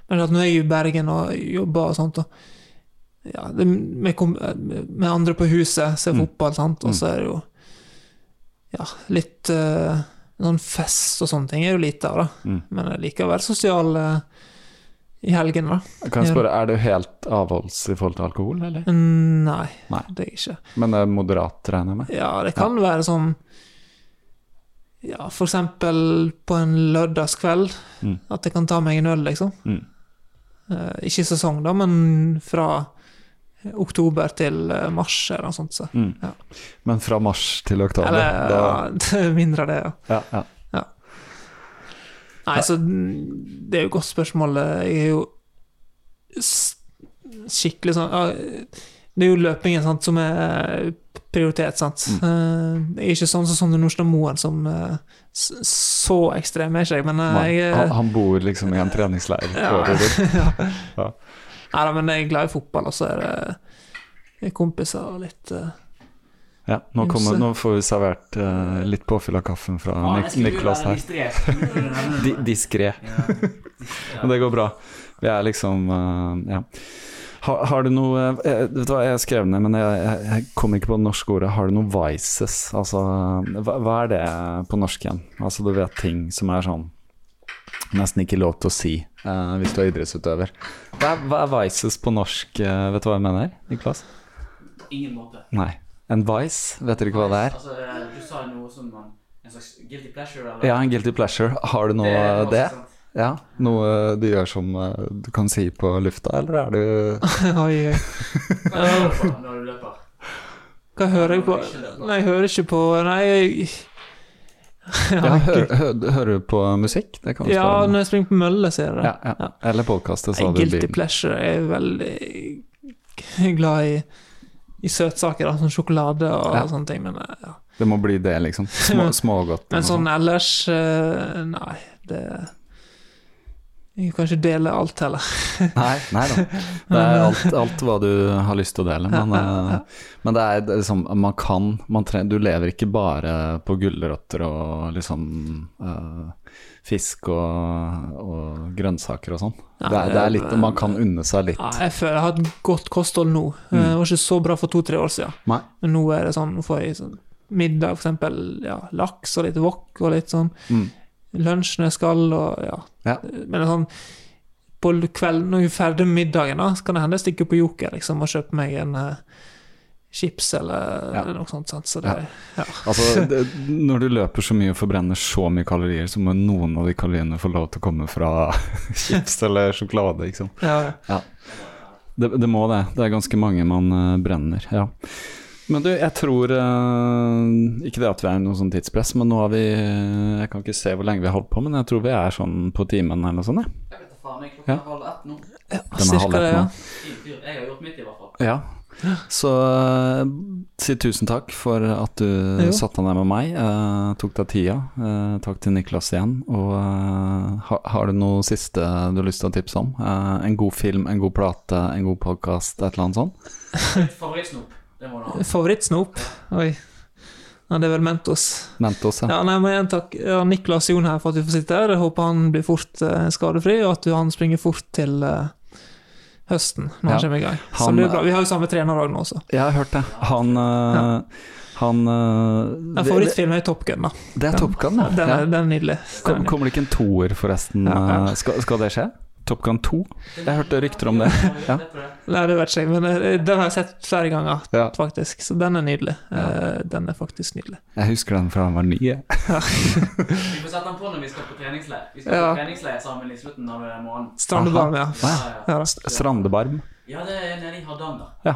Men at når jeg er i Bergen og jobber og sånt, og ja, det, med, med andre på huset, ser Mm. fotball, sant, og Mm. så er det jo ja, litt uh, Sånn fest og sånne ting er jo lite av, da. Mm. Men jeg liker å være sosial uh, i helgen, da. Kan jeg spørre, er du helt avholds i forhold til alkohol, eller? Nei, Nei. det er jeg ikke. Men det er moderat, regner jeg med? Ja, det kan være sånn Ja, for eksempel på en lørdagskveld. Mm. At jeg kan ta meg en øl, liksom. Mm. Uh, ikke i sesong, da, men fra oktober til eh, mars eller noe sånt. Så. Mm. Ja. Men fra mars til oktober? Eller da, ja, det mindre det, ja. ja, ja. Nei, så mm, det er jo et godt spørsmål. Jeg er jo skikkelig sånn ja, Det er jo løpingen sant, som er prioritet, sant. Mm. Eh, Jeg er ikke sånn som Sondre Nordstad Moen, som eh, Så ekstrem er ikke jeg, men eh, jeg han, han bor liksom i en treningsleir. ja, ja. Ja. Nei da, men jeg er glad i fotball, og så er det kompiser og litt uh, Ja, nå, kommer, nå får vi servert uh, litt påfyll av kaffen fra Nik Niklas her. Di Diskré. Men det går bra. Vi er liksom uh, Ja. Har, har du noe eh, Vet du hva, jeg skrev ned, men jeg, jeg, kom ikke på det norske ordet. Har du noe vices? Altså, hva, hva er det på norsk igjen? Altså, du vet ting som er sånn Nesten ikke lov til å si uh, hvis du er idrettsutøver. Hva hva er vices på norsk? Uh, vet du hva jeg mener, Niklas? Ingen måte. Nei. En vice? Vet dere ikke hva det er? Altså, eh, du sa noe som en, slags guilty pleasure, eller? Ja, en guilty pleasure. Har du noe er det? Ja, Noe du gjør som eh, du kan si på lufta, eller er du Oi, oi. Hva gjør du på når du løper? Hva hører jeg på? Nei, jeg hører ikke på Nei, jeg ja, hører, hø Hører du på musikk? Det kan Ja, spørre når jeg springer på mølle, ser jeg det. ja, ja. Eller podkaster, sa du Guilty pleasure jeg er veldig glad i, i søtsaker, da, som sjokolade og Ja. sånne ting, men eh, ja. Det må bli det, liksom. Små, smågodt. Men sånn ellers eh, Nei, det Jeg kan ikke dele alt heller. Nei, nei da. Det er alt, alt hva du har lyst til å dele. Men, ja, men det er det er liksom Man kan man tre, Du lever ikke bare på gulrøtter og liksom uh, fisk og, og grønnsaker og sånn. Ja, Det, det er litt Man kan unne seg litt. Ja, jeg føler jeg har et godt kosthold nå. Eh, Mm. Det var ikke så bra for to-tre år siden. Nei. Men nå er det sånn, får jeg sånn middag, eksempel ja, laks og litt wok og litt sånn. Mm. Lunsj når jeg skal, og ja. Ja. Men sånn på kvelden når vi er ferdig med middagen, da, så kan det hende jeg stikker på Joker liksom, og kjøper meg en uh, chips eller Ja. noe sånt. Så det, ja. Altså, det, når du løper så mye og forbrenner så mye kalorier, så må noen av de kaloriene få lov til å komme fra chips eller sjokolade, liksom. ja, ja. Det, det må det. Det er ganske mange man uh, brenner, ja. Men du, jeg tror eh, Ikke det at vi er i noe sånn tidspress, men nå har vi eh, Jeg kan ikke se hvor lenge vi har holdt på, men jeg tror vi er sånn på timen eller noe sånt, jeg. Jeg vet da faen, jeg klokken Ja. halv ett nå. ja Den er cirka halv ett det, ja. Jeg har gjort mitt, i hvert fall. Ja. Så eh, si tusen takk for at du Jo. satte deg ned med meg, eh, tok deg tida. Eh, takk til Niklas igjen. Og eh, har, har du noe siste du har lyst til å tipse om? Eh, en god film, en god plate, en god podkast, et eller annet sånt? Favorittsnop, det. Favorittsnop? Oi. Ja, det er vel Mentos. Mentos, ja. Ja, nei, men igjen takk ja, Niklas Jon her for at du får sitte her. Jeg håper han blir fort eh, skadefri, og at du, han springer fort til eh, høsten, når Ja. han kommer i gang. Så Han- det er bra. Vi har jo samme trener òg nå, så. Jeg har hørt det. Han eh, Han eh, Ja, Favorittfilmen er Top Gun, da. Det er Top Gun, ja. Den er, ja. den er nydelig. Kom, Den er kommer det ikke en toer, forresten? Ja, ja. eh, Skal, skal det skje? Top Gun 2? Jeg hørte rykter om det. Ja. Nei, det vet ikke jeg, men eh, den har jeg sett flere ganger, Ja. faktisk. Så den er nydelig. Eh, Den er faktisk nydelig. Jeg husker den fra den var ny. Vi får sette den på når vi skal på treningsleir. Vi skal Ja. på treningsleir sammen i slutten av måneden. Strandebarm, ja. Ja. Ja, ja. ja. Strandebarm. ja, det er nede i Hardanger. Ja.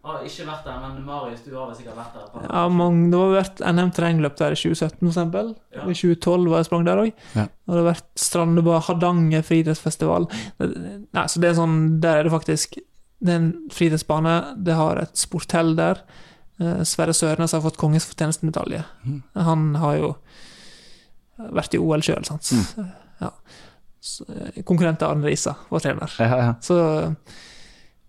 Har ikke vært der, men Marius, du har vel sikkert vært der? Ja, mange, det har vært NM terrengløp der i 2017, for eksempel. Ja. Og i 2012 var jeg sprang der òg. Ja. Og det har vært Strandebar Hardanger friidrettsfestival. Nei, så det er sånn Der er det faktisk det er en fritidsbane, det har et sporthell der. Eh, Sverre Sørnes har fått kongens fortjenestemedalje. Mm. Han har jo vært i OL sjøl, sant. Mm. Ja. Eh, Konkurrent til Arne Risa, vår trener. Ja, ja. Så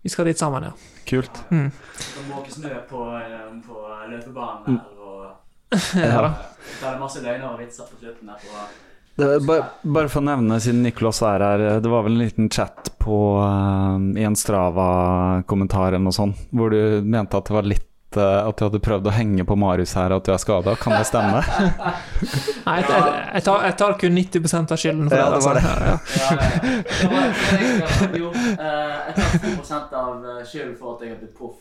vi skal dit sammen, ja. Kult. Mm. Skal måke snø på, eh, på løpebanen der, her, og ja da. Det er masse løgner og vitser på slutten der på Det, bare, bare for å nevne, siden Nicolas er her, det var vel en liten chat på uh, i en Strava-kommentar eller noe sånt, hvor du mente at det var litt eh, At du hadde prøvd å henge på Marius her, at du er skada. Kan det stemme? Nei, jeg, jeg, tar, jeg tar kun 90% av skylden for Ja, det. det var altså. Ja, ja. Ja. Det det eh, jeg tar 10 av eh, skylden for at jeg har blitt proff.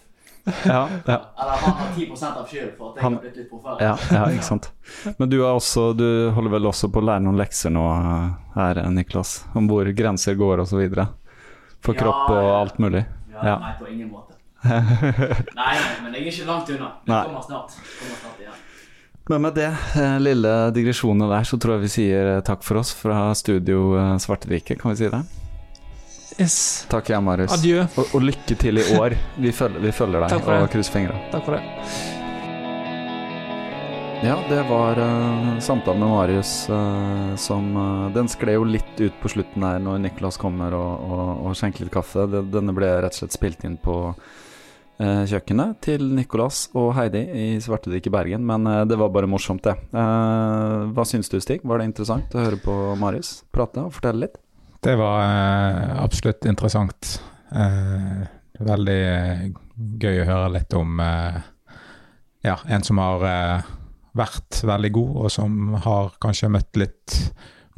Ja, ja. Eller han har 10% av skylden for at jeg Han- har blitt litt proffere. Ja, ja, ikke sant. Men du, er også, du holder vel også på å lære noen lekser nå eh, her, Niklas? Om hvor grenser går og så videre? For kropp og alt mulig? Ja, Ja. Nei, på ingen måte. Nei, men jeg er ikke langt unna. Det kommer snart. Kommer snart igjen. Men med det eh, lille digresjonen der, så tror jeg vi sier eh, takk for oss fra studio eh, Svarterike, kan vi si det? Yes. Takk igjen, Marius. Adjø. Og, og lykke til i år. Vi følger, vi følger deg og krysser fingra. Takk for det. Ja, det var uh, samtalen med Marius uh, som uh, Den skled jo litt ut på slutten her når Nicolas kommer og, og, og skjenker litt kaffe. Det, denne ble rett og slett spilt inn på kjøkkenet til Nicolas og Heidi i Svartedik i Bergen, men eh, det var bare morsomt, det. Eh, hva syns du, Stig? Var det interessant å høre på Marius prate og fortelle litt? Det var eh, absolutt interessant. Eh, veldig eh, gøy å høre litt om eh, ja, en som har eh, vært veldig god, og som har kanskje møtt litt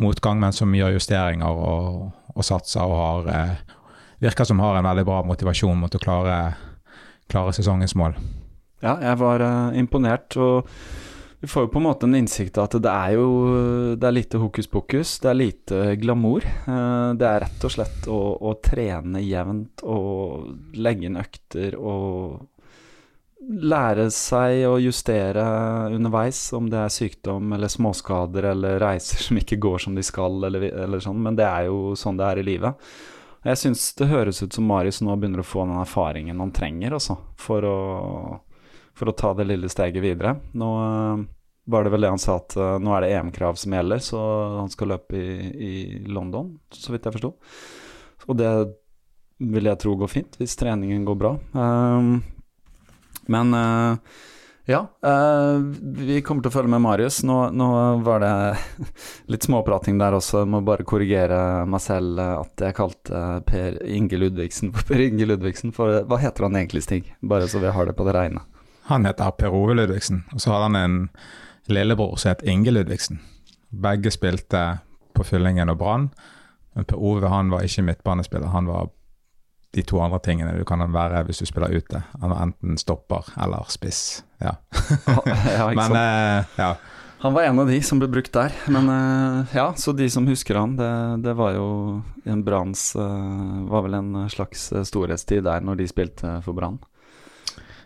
motgang, men som gjør justeringer og, og satser og har eh, virker som har en veldig bra motivasjon mot å klare, klare sesongens mål. Ja, jeg var uh, imponert, og vi får jo på en måte en innsikt av at det er jo Det er lite hokus pokus, det er lite glamour. Eh, det er rett og slett å, å trene jevnt og legge inn økter og lære seg å justere underveis, om det er sykdom eller småskader eller reiser som ikke går som de skal, eller, eller sånn, men det er jo sånn det er i livet. Jeg syns det høres ut som Marius nå begynner å få den erfaringen han trenger, også, for å for å ta det lille steget videre. Nå øh, var det vel det han sa, at øh, nå er det EM-krav som gjelder, så han skal løpe i, i London, så vidt jeg forsto. Og det vil jeg tro går fint, hvis treningen går bra. Ehm, men øh, ja, øh, vi kommer til å følge med Marius. Nå, nå var det litt småprating der også. Jeg må bare korrigere meg selv øh, at jeg kalte Per Inge Ludvigsen for Per Inge Ludvigsen. For hva heter han egentlig, Stig? Bare så vi har det på det reine. Han heter Per Ove Ludvigsen, og så hadde han en lillebror som het Inge Ludvigsen. Begge spilte på Fyllingen og Brann, men Per Ove han var ikke midtbanespiller. Han var de to andre tingene du kan være hvis du spiller ute. Han var enten stopper eller spiss. Ja. ja, Men eh, ja. Han var en av de som ble brukt der. Men eh, ja, så de som husker han, det, det var jo en Branns eh, Var vel en slags storhetstid der når de spilte for Brann.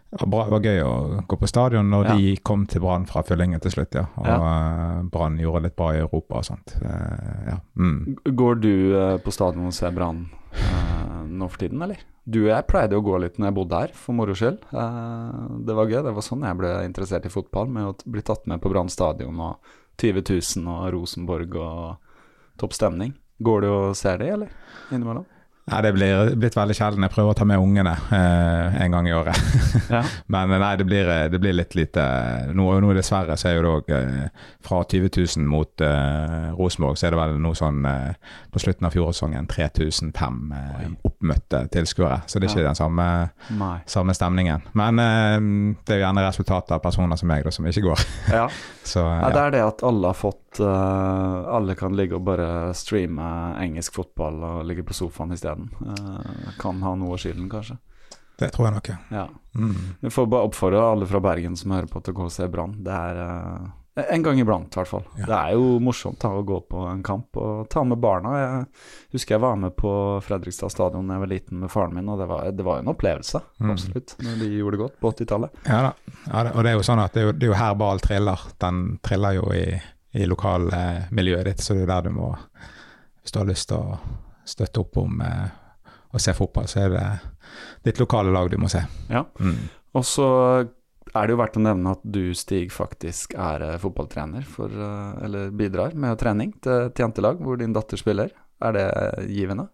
Det var, bra, det var gøy å gå på stadion når Ja. de kom til Brann fra Fyllingen til slutt, ja. Og Ja. eh, Brann gjorde litt bra i Europa og sånt. Eh, ja. Mm. Går du eh, på stadion og ser Brann eh, nå for tiden, eller? Du og jeg pleide å gå litt når jeg bodde her, for moro skyld. Uh, det var gøy. Det var sånn jeg ble interessert i fotball, med å bli tatt med på Brann stadion og 20 000 og Rosenborg og topp stemning. Går du og ser det, eller? Innimellom? Nei, det blir blitt veldig sjelden. Jeg prøver å ta med ungene eh, en gang i året. Ja. Men eh, nei, det blir, det blir litt lite Nå, nå dessverre så er jo det òg eh, fra 20 000 mot eh, Rosenborg, så er det vel noe sånn eh, på slutten av fjorårssesongen 3005 eh, oppmøtte tilskuere. Så det er ikke Ja. den samme, samme stemningen. Men eh, det er jo gjerne resultatet av personer som meg da, som ikke går. Ja. Så eh, Ja, det er det at alle har fått eh, Alle kan ligge og bare streame engelsk fotball og ligge på sofaen isteden. Uh, kan ha noe av skylden, kanskje. det tror jeg nok, ja. Ja. Mm. Vi får bare oppfordre alle fra Bergen som hører på, til å gå og se Brann. Det er uh, en gang iblant, i hvert fall. Ja. Det er jo morsomt da, å gå på en kamp og ta med barna. Jeg husker jeg var med på Fredrikstad stadion da jeg var liten med faren min, og det var, det var en opplevelse. Mm. Absolutt. Når de gjorde det godt på 80-tallet. Ja da. Ja, og det er jo sånn at det er jo, det er jo her ball triller. Den triller jo i, i lokalmiljøet ditt, så det er der du må Hvis du har lyst til å støtte opp om, eh, å se fotball, så er det ditt lokale lag du må se. Ja. Mm. Og så er det jo verdt å nevne at du, Stig, faktisk er eh, fotballtrener for eh, Eller bidrar med trening til et jentelag hvor din datter spiller. Er det givende?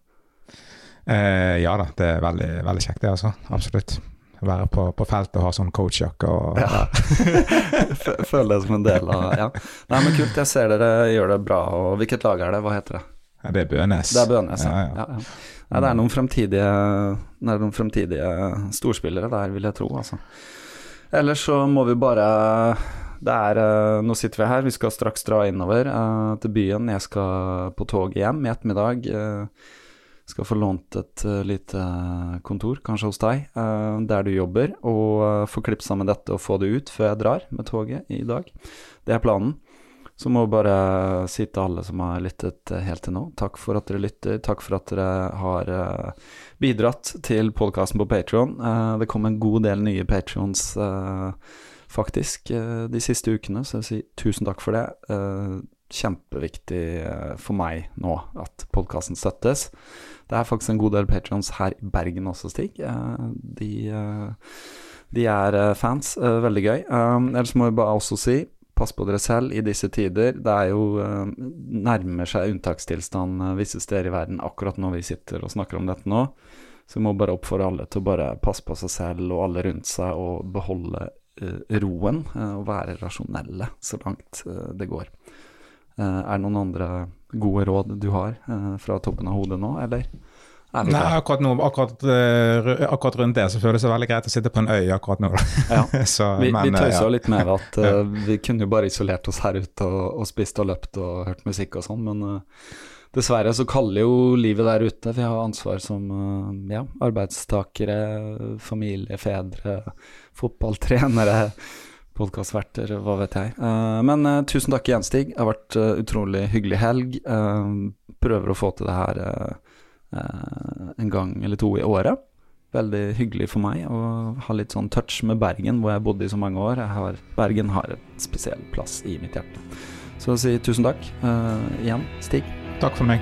Eh, ja da, det er veldig, veldig kjekt det, altså. Absolutt. Være på, på feltet og ha sånn coachjakke og Ja. Føle det som en del av Ja. Nei, men kult. Jeg ser dere gjør det bra. Og hvilket lag er det? Hva heter det? Ja, det er Bønes. Det er Bønes, ja. Ja, ja. Nei, det er noen fremtidige, det er noen fremtidige storspillere der, vil jeg tro. Altså. Ellers så må vi bare det er, eh, Nå sitter vi her, vi skal straks dra innover eh, til byen. Jeg skal på toget hjem i ettermiddag. eh, skal få lånt et uh, lite kontor, kanskje hos deg, uh, der du jobber, og uh, få klippet sammen dette og få det ut før jeg drar med toget i dag. Det er planen. Så må jeg bare si til alle som har lyttet eh, helt til nå, takk for at dere lytter. Takk for at dere har eh, bidratt til podkasten på Patron. det kom en god del nye patrions faktisk eh, de siste ukene, så jeg vil si tusen takk for det. Eh, kjempeviktig eh, for meg nå at podkasten støttes. Det er faktisk en god del patrons her i Bergen også, Stig. Eh, de, eh, de er eh, fans. Veldig gøy. Um, ellers må vi bare også si Pass på dere selv i disse tider. Det er jo nærmer seg unntakstilstand visse steder i verden akkurat når vi sitter og snakker om dette nå. Så vi må bare oppfordre alle til å bare passe på seg selv og alle rundt seg og beholde uh, roen uh, og være rasjonelle så langt uh, det går. Er det noen andre gode råd du har eh, fra toppen av hodet nå, eller? Er Nei, akkurat, nå, akkurat, eh, akkurat rundt det så føles det veldig greit å sitte på en øy akkurat nå. Ja. så, Vi, men, vi eh, tøysa ja. litt med at uh, vi kunne jo bare isolert oss her ute og, og spist og løpt og hørt musikk og sånn, men uh, dessverre så kaller jo livet der ute. Vi har ansvar som uh, ja, arbeidstakere, familie, fedre, fotballtrenere, podkastverter, hva vet jeg. Eh, men eh, tusen takk igjen, Stig. Det har vært eh, utrolig hyggelig helg. Prøver å få til det her en gang eller to i året. Veldig hyggelig for meg å ha litt sånn touch med Bergen, hvor jeg bodde i så mange år. Jeg har, Bergen har et spesiell plass i mitt hjerte. Så å si tusen takk eh, igjen, Stig. Takk for meg.